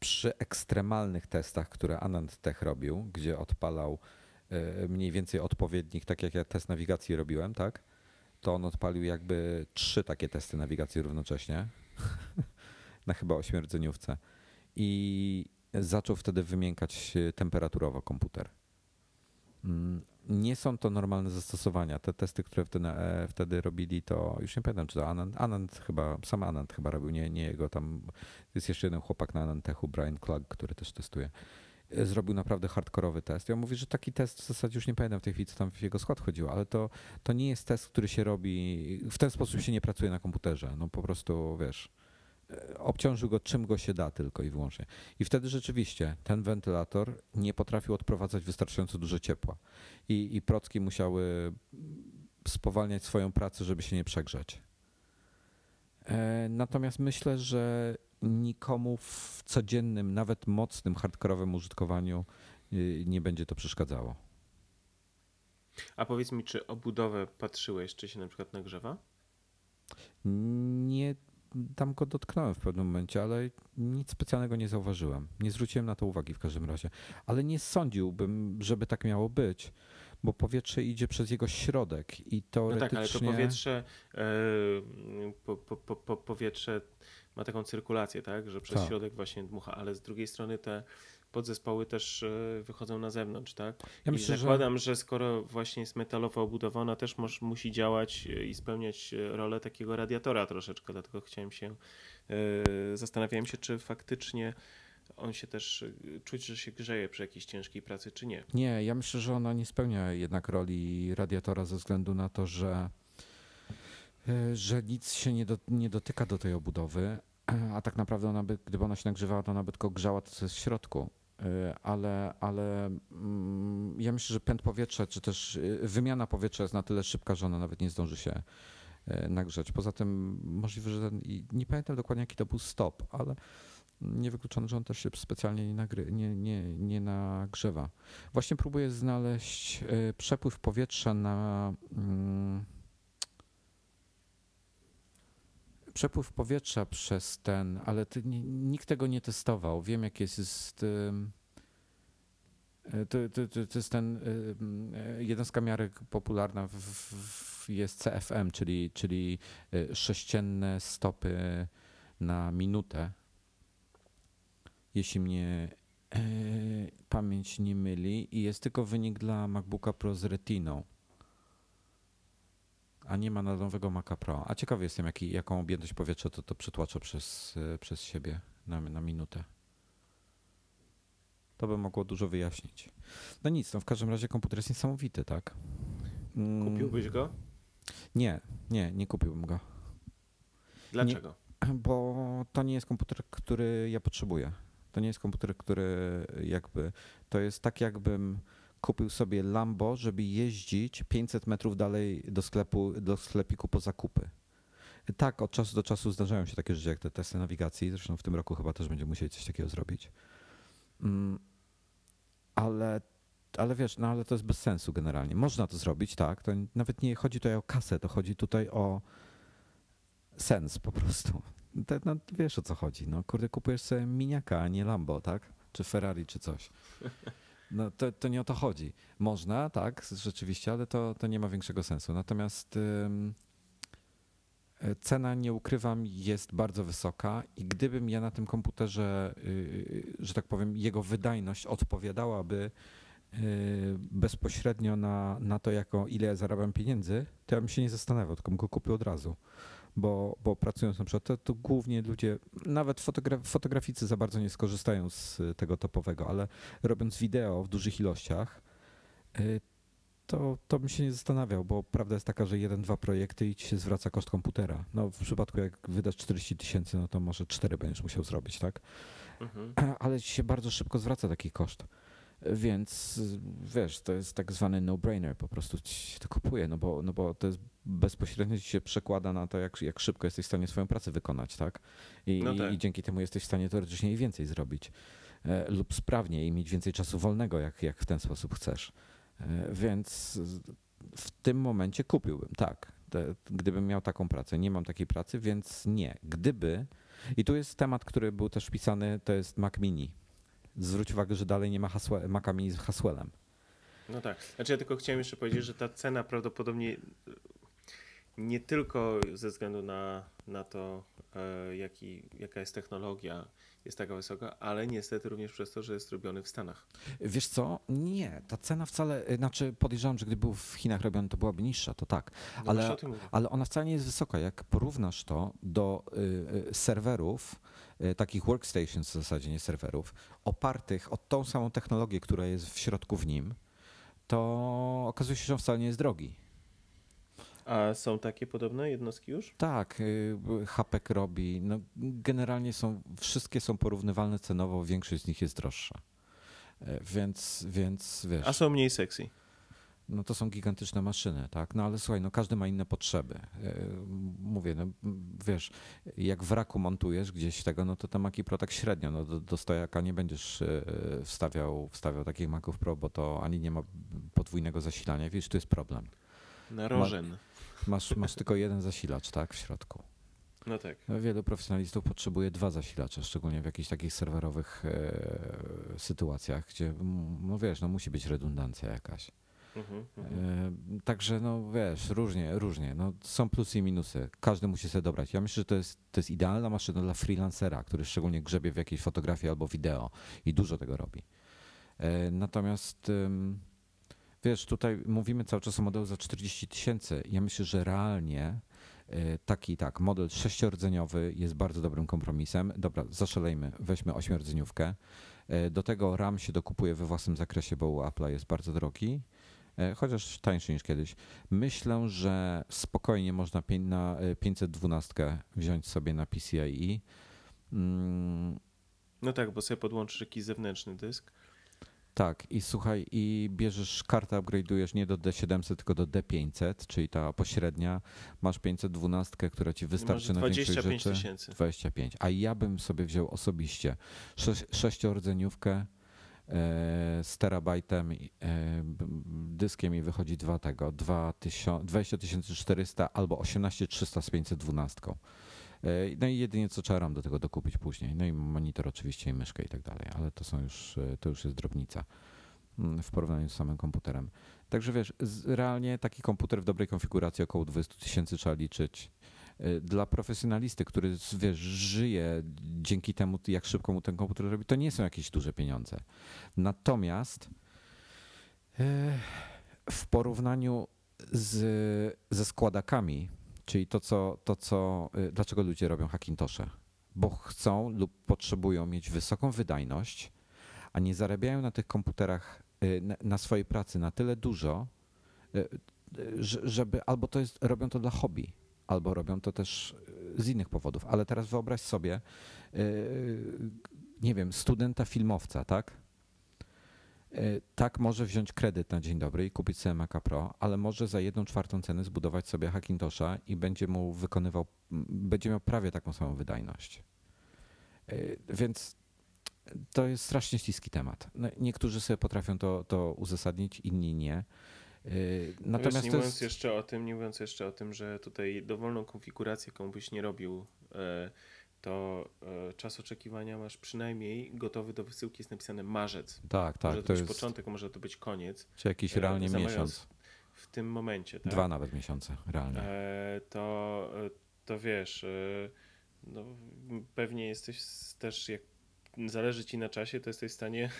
Przy ekstremalnych testach, które Anand Tech robił, gdzie odpalał y, mniej więcej odpowiednik, tak jak ja test nawigacji robiłem, tak? To on odpalił jakby trzy takie testy nawigacji równocześnie na chyba ośmierdzeniówce i zaczął wtedy wymiękać e, temperaturowo komputer. Mm, Nie są to normalne zastosowania. Te testy, które wtedy, e, wtedy robili, to już nie pamiętam, czy to Anand, Anand chyba, sam Anand chyba robił, nie, nie jego tam. Jest jeszcze jeden chłopak na Anantechu, Brian Klug, który też testuje. E, Zrobił naprawdę hardkorowy test. Ja mówię, że taki test w zasadzie już nie pamiętam w tej chwili, co tam w jego skład chodziło, ale to, to nie jest test, który się robi. W ten sposób się nie pracuje na komputerze. No po prostu wiesz obciążył go czym go się da tylko i wyłącznie. I wtedy rzeczywiście ten wentylator nie potrafił odprowadzać wystarczająco dużo ciepła. I, i procki musiały spowalniać swoją pracę, żeby się nie przegrzać. E, Natomiast myślę, że nikomu w codziennym, nawet mocnym, hardkorowym użytkowaniu y, nie będzie to przeszkadzało. A powiedz mi, czy obudowę patrzyłeś, czy się na przykład nagrzewa? Nie tam go dotknąłem w pewnym momencie, ale nic specjalnego nie zauważyłem. Nie zwróciłem na to uwagi w każdym razie. Ale nie sądziłbym, żeby tak miało być, bo powietrze idzie przez jego środek i No teoretycznie... tak, ale to powietrze, e, po, po, po, powietrze ma taką cyrkulację, tak, że przez Tak. środek właśnie dmucha, ale z drugiej strony te podzespoły też e, wychodzą na zewnątrz, tak? Ja I myślę, że zakładam, że... skoro właśnie jest metalowo obudowana, też moż, musi działać e, i spełniać e, rolę takiego radiatora troszeczkę, dlatego chciałem się, zastanawiałem się, czy faktycznie on się też, czuć, że się grzeje przy jakiejś ciężkiej pracy, czy nie. Nie, ja myślę, że ona nie spełnia jednak roli radiatora ze względu na to, że, że nic się nie, do, nie dotyka do tej obudowy, (clears throat) a tak naprawdę ona by, gdyby ona się nagrzewała, to ona by tylko grzała to, co jest w środku. Y, Ale, ale mm, ja myślę, że pęd powietrza, czy też y, wymiana powietrza jest na tyle szybka, że ona nawet nie zdąży się y, nagrzać. Poza tym możliwe, że ten, nie pamiętam dokładnie jaki to był stop, ale niewykluczone, że on też się specjalnie nie, nagry, nie, nie, nie nagrzewa. Właśnie próbuję znaleźć przepływ powietrza na. mm, przepływ powietrza przez ten, ale ty, nikt tego nie testował. Wiem, jak jest. jest to, to, to, to jest ten jednostka miarek popularna w, w, jest CFM, czyli, czyli sześcienne stopy na minutę. Jeśli mnie e, pamięć nie myli, i jest tylko wynik dla MacBooka Pro z Retiną a nie ma nowego Maca Pro. A ciekawy jestem, jaki, jaką objętość powietrza to, to przytłacza przez, e, przez siebie na, na minutę. To by mogło dużo wyjaśnić. No nic, no w każdym razie komputer jest niesamowity, tak? Mm. Kupiłbyś go? Nie, nie, nie kupiłbym go. Dlaczego? Nie, bo to nie jest komputer, który ja potrzebuję. To nie jest komputer, który jakby. To jest tak, jakbym kupił sobie Lambo, żeby jeździć 500 metrów dalej do sklepu, do sklepiku po zakupy. Tak, od czasu do czasu zdarzają się takie rzeczy jak te testy nawigacji. Zresztą w tym roku chyba też będziemy musieli coś takiego zrobić. Mm, ale, ale wiesz, no ale to jest bez sensu generalnie. Można to zrobić, tak. To nawet nie chodzi tutaj o kasę, to chodzi tutaj o sens po prostu. To, no, wiesz o co chodzi. No, kurde, kupujesz sobie miniaka, a nie Lambo, tak? Czy Ferrari, czy coś. (laughs) No to, to nie o to chodzi. Można, tak, rzeczywiście, ale to, to nie ma większego sensu. Natomiast ym, e, cena, nie ukrywam, jest bardzo wysoka i gdybym ja na tym komputerze, yy, że tak powiem, jego wydajność odpowiadałaby yy, bezpośrednio na, na to, jako ile ja zarabiam pieniędzy, to ja bym się nie zastanawiał, tylko bym go kupił od razu bo, bo pracując na przykład, to, to głównie ludzie, nawet fotogra fotograficy za bardzo nie skorzystają z tego topowego, ale robiąc wideo w dużych ilościach, y, to, to bym się nie zastanawiał, bo prawda jest taka, że jeden, dwa projekty i ci się zwraca koszt komputera. No w przypadku jak wydasz 40 tysięcy, no to może cztery będziesz musiał zrobić, tak? Mhm. (clears throat) Ale ci się bardzo szybko zwraca taki koszt. Więc wiesz, to jest tak zwany no-brainer, po prostu ci to kupuje, no bo, no bo to jest bezpośrednio ci się przekłada na to, jak, jak szybko jesteś w stanie swoją pracę wykonać, tak? I, no tak. I, dzięki temu jesteś w stanie teoretycznie i więcej zrobić. E, lub sprawniej i mieć więcej czasu wolnego, jak, jak w ten sposób chcesz. E, więc w tym momencie kupiłbym, tak. Te, gdybym miał taką pracę. Nie mam takiej pracy, więc nie. Gdyby, i tu jest temat, który był też wpisany, to jest Mac Mini zwróć uwagę, że dalej nie ma hasła, Maca Mini z hasłem. No tak. Znaczy ja tylko chciałem jeszcze powiedzieć, że ta cena prawdopodobnie nie tylko ze względu na, na to, e, jaki, jaka jest technologia, jest taka wysoka, ale niestety również przez to, że jest robiony w Stanach. Wiesz co? Nie, ta cena wcale, e, znaczy podejrzewam, że gdyby był w Chinach robiony, to byłaby niższa, to tak. No ale, ale ona wcale nie jest wysoka. Jak porównasz to do y, y, serwerów, takich workstations w zasadzie, nie serwerów, opartych o tą samą technologię, która jest w środku w nim, to okazuje się, że on wcale nie jest drogi. A są takie podobne jednostki już? Tak, HPEC robi. No, generalnie są, wszystkie są porównywalne cenowo, większość z nich jest droższa. E, więc, więc wiesz. A są mniej sexy. No to są gigantyczne maszyny, tak? No ale słuchaj, no każdy ma inne potrzeby. E, mówię, no wiesz, jak w raku montujesz gdzieś tego, no to te Maki Pro tak średnio, no do, do stojaka nie będziesz e, wstawiał, wstawiał takich Maków Pro, bo to ani nie ma podwójnego zasilania, wiesz, tu jest problem. Narożen. Ma, masz, masz tylko jeden zasilacz, tak, w środku. No tak. Wielu profesjonalistów potrzebuje dwa zasilacze, szczególnie w jakichś takich serwerowych e, sytuacjach, gdzie, no wiesz, no musi być redundancja jakaś. Mhm, mhm. Także no wiesz, różnie, różnie. No, są plusy i minusy. Każdy musi sobie dobrać. Ja myślę, że to jest, to jest idealna maszyna dla freelancera, który szczególnie grzebie w jakiejś fotografii albo wideo i dużo tego robi. E, natomiast wiesz, tutaj mówimy cały czas o modelu za 40 tysięcy. Ja myślę, że realnie e, taki tak, model sześciordzeniowy jest bardzo dobrym kompromisem. Dobra, zaszalejmy, weźmy ośmiordzeniówkę. E, do tego RAM się dokupuje we własnym zakresie, bo u Apple'a jest bardzo drogi, chociaż tańszy niż kiedyś. Myślę, że spokojnie można na 512 wziąć sobie na PCIe. Mm. No tak, bo sobie podłączysz jakiś zewnętrzny dysk. Tak, i słuchaj, i bierzesz kartę, upgrade'ujesz nie do D700, tylko do D500, czyli ta pośrednia. Masz 512, która ci wystarczy na większość rzeczy. tysięcy. 25 A ja bym sobie wziął osobiście sze sześciordzeniówkę e, z terabajtem, e, dyskiem i wychodzi dwa tego, 20 400 albo 18300 z 512. No i jedynie co trzeba RAM do tego dokupić później. No i monitor oczywiście i myszkę i tak dalej, ale to są już, to już jest drobnica mm, w porównaniu z samym komputerem. Także wiesz, realnie taki komputer w dobrej konfiguracji około 20 tysięcy trzeba liczyć. Y, dla profesjonalisty, który wiesz, żyje dzięki temu, jak szybko mu ten komputer robi, to nie są jakieś duże pieniądze. Natomiast y, w porównaniu z, ze składakami, czyli to co, to, co y, dlaczego ludzie robią Hackintosze? Bo chcą lub potrzebują mieć wysoką wydajność, a nie zarabiają na tych komputerach na, na swojej pracy na tyle dużo, żeby albo to jest, robią to dla hobby, albo robią to też e, z innych powodów. Ale teraz wyobraź sobie, e, nie wiem, studenta filmowca, tak? E, tak może wziąć kredyt na dzień dobry i kupić sobie Maca Pro, ale może za jedną czwartą cenę zbudować sobie Hackintosha i będzie mu wykonywał, będzie miał prawie taką samą wydajność. Więc to jest strasznie śliski temat. No, niektórzy sobie potrafią to, to uzasadnić, inni nie. Yy, natomiast Wiesz, nie mówiąc jest... jeszcze o tym, nie mówiąc jeszcze o tym, że tutaj dowolną konfigurację, jaką byś nie robił, e, to e, czas oczekiwania masz przynajmniej gotowy do wysyłki, jest napisane marzec. Tak, tak. Może to, to być jest... początek, może to być koniec. Czy jakiś e, realnie miesiąc. W tym momencie, tak? Dwa nawet miesiące, realnie. To, to wiesz, no, pewnie jesteś też, jak zależy ci na czasie, to jesteś w stanie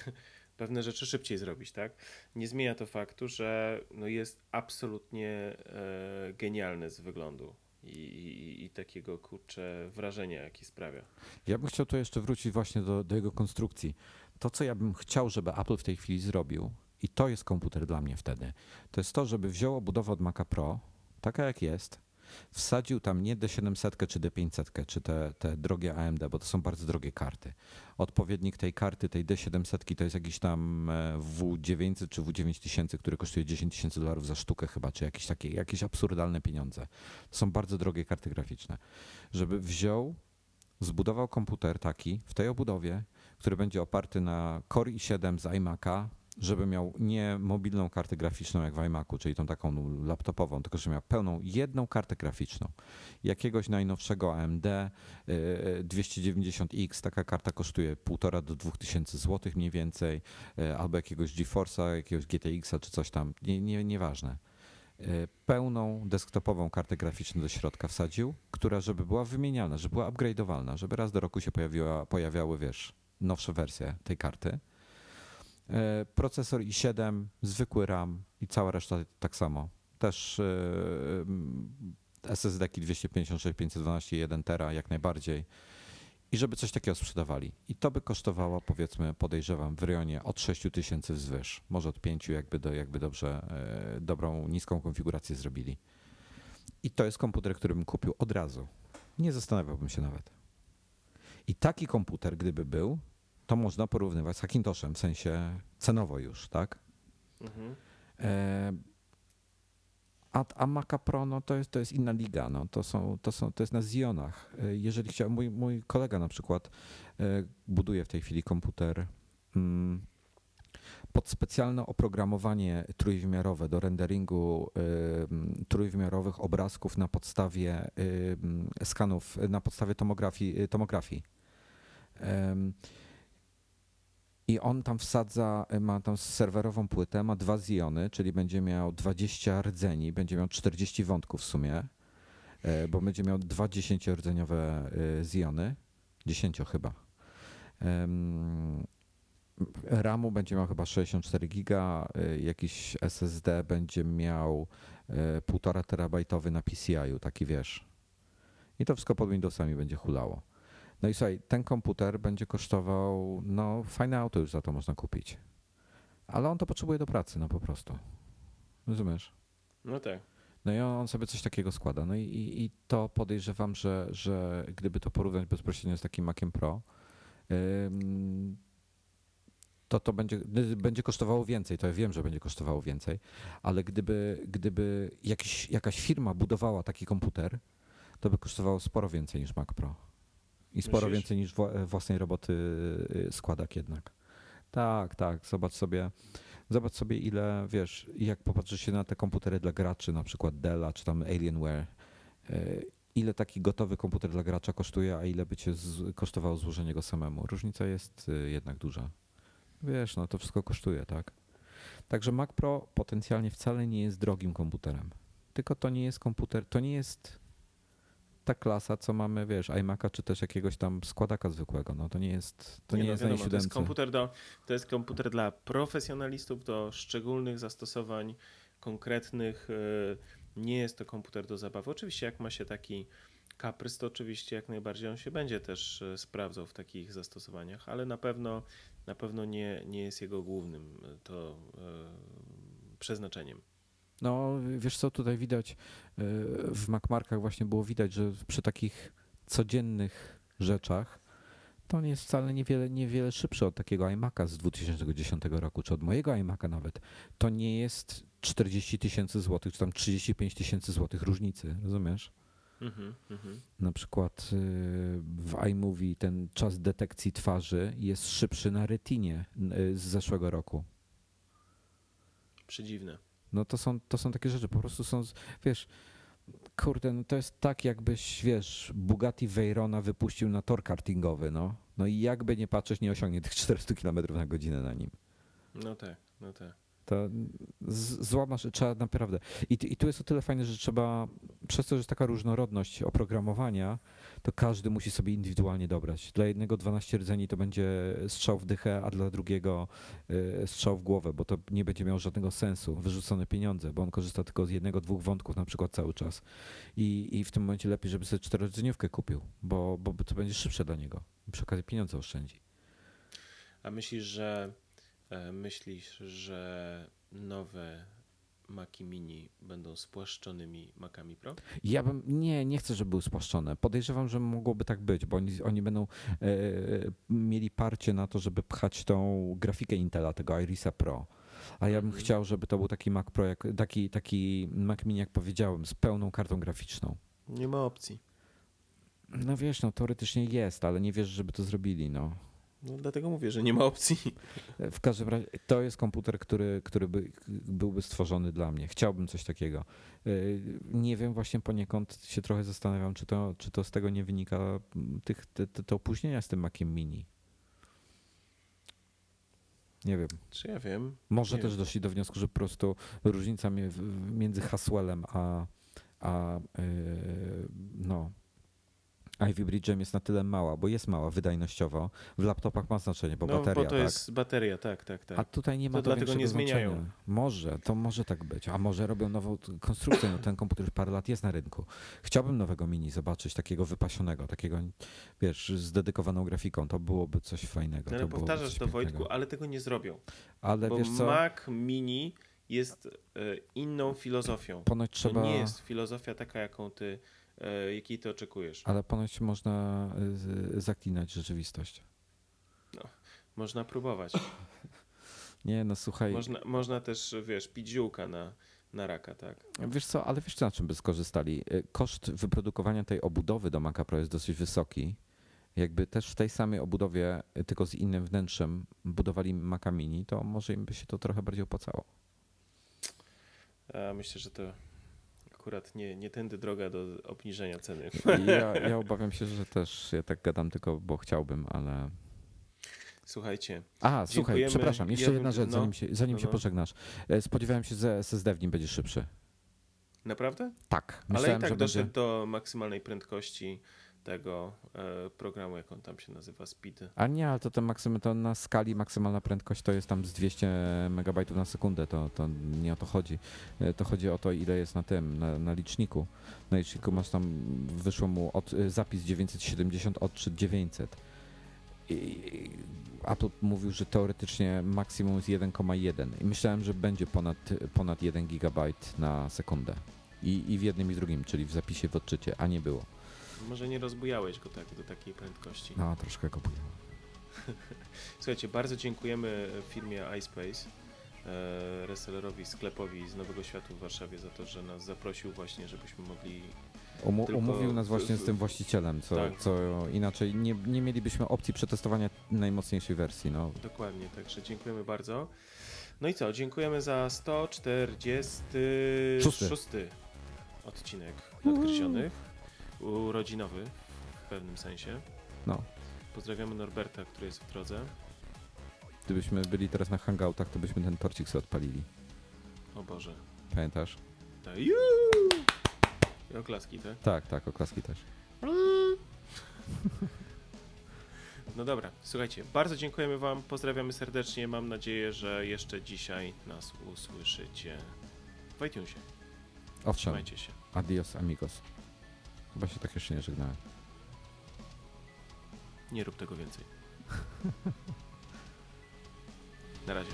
pewne rzeczy szybciej zrobić, tak? Nie zmienia to faktu, że no jest absolutnie e, genialny z wyglądu. I, i, i, takiego kurczę wrażenia, jakie sprawia. Ja bym chciał tu jeszcze wrócić właśnie do, do jego konstrukcji. To, co ja bym chciał, żeby Apple w tej chwili zrobił, i to jest komputer dla mnie wtedy, to jest to, żeby wziął obudowę od Maca Pro, taka jak jest, wsadził tam nie D700 czy D500, czy te, te drogie AMD, bo to są bardzo drogie karty. Odpowiednik tej karty, tej D700 to jest jakiś tam e, W900 czy W9000, który kosztuje 10 tysięcy dolarów za sztukę chyba, czy jakieś takie, jakieś absurdalne pieniądze. To są bardzo drogie karty graficzne. Żeby wziął, zbudował komputer taki w tej obudowie, który będzie oparty na Core i7 z iMac'a, żeby miał nie mobilną kartę graficzną jak w iMacu, czyli tą taką laptopową, tylko żeby miał pełną jedną kartę graficzną. Jakiegoś najnowszego AMD 290X, y, taka karta kosztuje 1,5 do 2000 zł mniej więcej, y, albo jakiegoś GeForce'a, jakiegoś GTX-a czy coś tam, nie, nie, nieważne. Y, pełną desktopową kartę graficzną do środka wsadził, która żeby była wymieniana, żeby była upgrade'owalna, żeby raz do roku się pojawiła, pojawiały, wiesz, nowsze wersje tej karty E, procesor i7, zwykły RAM i cała reszta tak samo. Też SSD-ki 256, 512, 1 tera jak najbardziej. I żeby coś takiego sprzedawali. I to by kosztowało, powiedzmy, podejrzewam, w rejonie od 6 tysięcy wzwyż. Może od 5, jakby, do, jakby dobrze, e, dobrą, niską konfigurację zrobili. I to jest komputer, który bym kupił od razu. Nie zastanawiałbym się nawet. I taki komputer, gdyby był, to można porównywać z Hackintoshem, w sensie cenowo już, tak? Mhm. E, a, a Maca Pro no to, jest, to jest inna liga, no to, są, to, są, to jest na Zionach. E, jeżeli chciał, mój, mój kolega na przykład e, buduje w tej chwili komputer mm, pod specjalne oprogramowanie trójwymiarowe do renderingu trójwymiarowych obrazków na podstawie skanów, na podstawie tomografii. tomografii. I on tam wsadza, e, ma tam serwerową płytę, ma dwa ziony, czyli będzie miał 20 rdzeni, będzie miał 40 wątków w sumie, e, bo będzie miał dwa 10-rdzeniowe e, ziony, 10 chyba. RAMu będzie miał chyba 64 giga, jakiś SSD będzie miał 1,5 terabajtowy na PCI-u, taki wiesz. I to wszystko pod Windowsami będzie hulało. No i słuchaj, ten komputer będzie kosztował, no fajne auto już za to można kupić. Ale on to potrzebuje do pracy, no po prostu. Rozumiesz? No tak. No i on sobie coś takiego składa. No i, i, i to podejrzewam, że, że gdyby to porównać bezpośrednio z takim Maciem Pro, ym, to to będzie, będzie kosztowało więcej. To ja wiem, że będzie kosztowało więcej, ale gdyby, gdyby jakiś, jakaś firma budowała taki komputer, to by kosztowało sporo więcej niż Mac Pro. I sporo Myślisz? więcej niż własnej roboty y, składak jednak. Tak, tak. Zobacz sobie, zobacz sobie ile, wiesz, jak popatrzysz się na te komputery dla graczy, na przykład Della czy tam Alienware, y, ile taki gotowy komputer dla gracza kosztuje, a ile by cię z, kosztowało złożenie go samemu. Różnica jest y, jednak duża. Wiesz, no to wszystko kosztuje, tak? Także Mac Pro potencjalnie wcale nie jest drogim komputerem. Tylko to nie jest komputer, to nie jest ta klasa, co mamy, wiesz, iMac'a czy też jakiegoś tam składaka zwykłego. No to nie jest, to nie, no, jest wiadomo, to jest komputer do, to jest komputer dla profesjonalistów, do szczególnych zastosowań konkretnych. y, Nie jest to komputer do zabawy. Oczywiście jak ma się taki kaprys, to oczywiście jak najbardziej on się będzie też y, sprawdzał w takich zastosowaniach, ale na pewno na pewno nie, nie jest jego głównym y, to przeznaczeniem. No, wiesz co, tutaj widać y, w MacMarkach właśnie było widać, że przy takich codziennych rzeczach to on jest wcale niewiele, niewiele szybszy od takiego iMac'a z 2010 roku, czy od mojego iMac'a nawet. To nie jest 40 tysięcy złotych, czy tam 35 tysięcy złotych różnicy, rozumiesz? Mhm, mhm. Na przykład y, w iMovie ten czas detekcji twarzy jest szybszy na retinie y, z zeszłego roku. Przedziwne. No to są, to są takie rzeczy, po prostu są, wiesz, kurde, no to jest tak jakbyś, wiesz, Bugatti Veyrona wypuścił na tor kartingowy, no. No i jakby nie patrzeć, nie osiągnie tych 400 km na godzinę na nim. No tak, no tak. To z- złamasz, trzeba naprawdę. I, I tu jest o tyle fajne, że trzeba, przez to, że jest taka różnorodność oprogramowania, to każdy musi sobie indywidualnie dobrać. Dla jednego 12 rdzeni to będzie strzał w dychę, a dla drugiego y, strzał w głowę, bo to nie będzie miało żadnego sensu, wyrzucone pieniądze, bo on korzysta tylko z jednego, dwóch wątków na przykład cały czas. I, i w tym momencie lepiej, żeby sobie czterordzeniówkę kupił, bo, bo to będzie szybsze dla niego. Przy okazji pieniądze oszczędzi. A myślisz, że myślisz, że nowe Maci Mini będą spłaszczonymi Macami Pro? Ja bym, nie, nie chcę, żeby były spłaszczone. Podejrzewam, że mogłoby tak być, bo oni, oni będą e, mieli parcie na to, żeby pchać tą grafikę Intela, tego Irisa Pro. A ja bym Mhm. chciał, żeby to był taki Mac Pro, jak, taki, taki Mac Mini, jak powiedziałem, z pełną kartą graficzną. Nie ma opcji. No wiesz, no teoretycznie jest, ale nie wiesz, żeby to zrobili, no. No, dlatego mówię, że nie ma opcji. W każdym razie to jest komputer, który, który by, byłby stworzony dla mnie. Chciałbym coś takiego. Yy, Nie wiem, właśnie poniekąd się trochę zastanawiam, czy to, czy to z tego nie wynika tych, te, te, opóźnienia z tym Maciem Mini. Nie wiem. Czy ja wiem? Może Nie też wiem. doszli do wniosku, że po prostu różnica między Haswellem a, a yy, no, Ivy Bridge'em jest na tyle mała, bo jest mała wydajnościowo. W laptopach ma znaczenie, bo no, bateria, bo to tak? jest bateria, tak, tak, tak. A tutaj nie ma To dlatego nie zmieniają. znaczenia. Może, to może tak być. A może robią nową konstrukcję. No, ten komputer już parę lat jest na rynku. Chciałbym nowego mini zobaczyć, takiego wypasionego, takiego, wiesz, z dedykowaną grafiką. To byłoby coś fajnego. Ale to powtarzasz to pięknego. Wojtku, ale tego nie zrobią. Ale bo wiesz co, Mac Mini jest e, inną filozofią. ponoć trzeba... To nie jest filozofia taka, jaką ty, jakiej ty oczekujesz. Ale ponoć można zaklinać rzeczywistość. Można próbować. (laughs) Nie, no słuchaj, Można, można też, wiesz, pić ziółka na, na raka, tak? wiesz co, ale wiesz co, na czym by skorzystali? Y, Koszt wyprodukowania tej obudowy do Maca Pro jest dosyć wysoki. Jakby też w tej samej obudowie, y, tylko z innym wnętrzem, budowali Maca Mini, to może im by się to trochę bardziej opłacało. Myślę, że to akurat nie, nie tędy droga do obniżenia ceny. Ja, ja obawiam się, że też ja tak gadam tylko, bo chciałbym, ale. Słuchajcie, A, słuchaj, przepraszam, jeszcze jedna rzecz, no, zanim się, zanim no, się no. pożegnasz. E, Spodziewałem się, że SSD w nim będzie szybszy. naprawdę? Tak, Ale myślałem, i tak że doszedł będzie. do maksymalnej prędkości tego e, programu, jak on tam się nazywa, Speed. A nie, ale to, ten maksym, to na skali maksymalna prędkość to jest tam z 200 MB na sekundę, to, to nie o to chodzi. E, To chodzi o to, ile jest na tym, na, na liczniku. Na liczniku masz tam, wyszło mu od, e, zapis 970, odczyt 900. I Apple mówił, że teoretycznie maksimum jest 1,1 i myślałem, że będzie ponad, ponad 1 GB na sekundę. I, I w jednym i w drugim, czyli w zapisie, w odczycie, a nie było. Może nie rozbujałeś go tak do takiej prędkości. No, troszkę go bujałem. (laughs) Słuchajcie, bardzo dziękujemy firmie iSpace, e, resellerowi, sklepowi z Nowego Światu w Warszawie za to, że nas zaprosił właśnie, żebyśmy mogli Umu- Tylko umówił nas właśnie z tym właścicielem, co, tak. co inaczej nie, nie mielibyśmy opcji przetestowania najmocniejszej wersji. No. Dokładnie, także dziękujemy bardzo. No i co, dziękujemy za 146 Szósty. odcinek Nadgryzionych. Urodzinowy w pewnym sensie. No. Pozdrawiamy Norberta, który jest w drodze. Gdybyśmy byli teraz na hangoutach, to byśmy ten torcik sobie odpalili. O Boże. Pamiętasz? Tak. I oklaski, tak? Tak, tak, oklaski też. No dobra, słuchajcie, bardzo dziękujemy Wam, pozdrawiamy serdecznie. Mam nadzieję, że jeszcze dzisiaj nas usłyszycie w iTunesie. Owszem, Trzymajcie się. adios amigos. Chyba się tak jeszcze nie żegnałem. Nie rób tego więcej. (laughs) Na razie.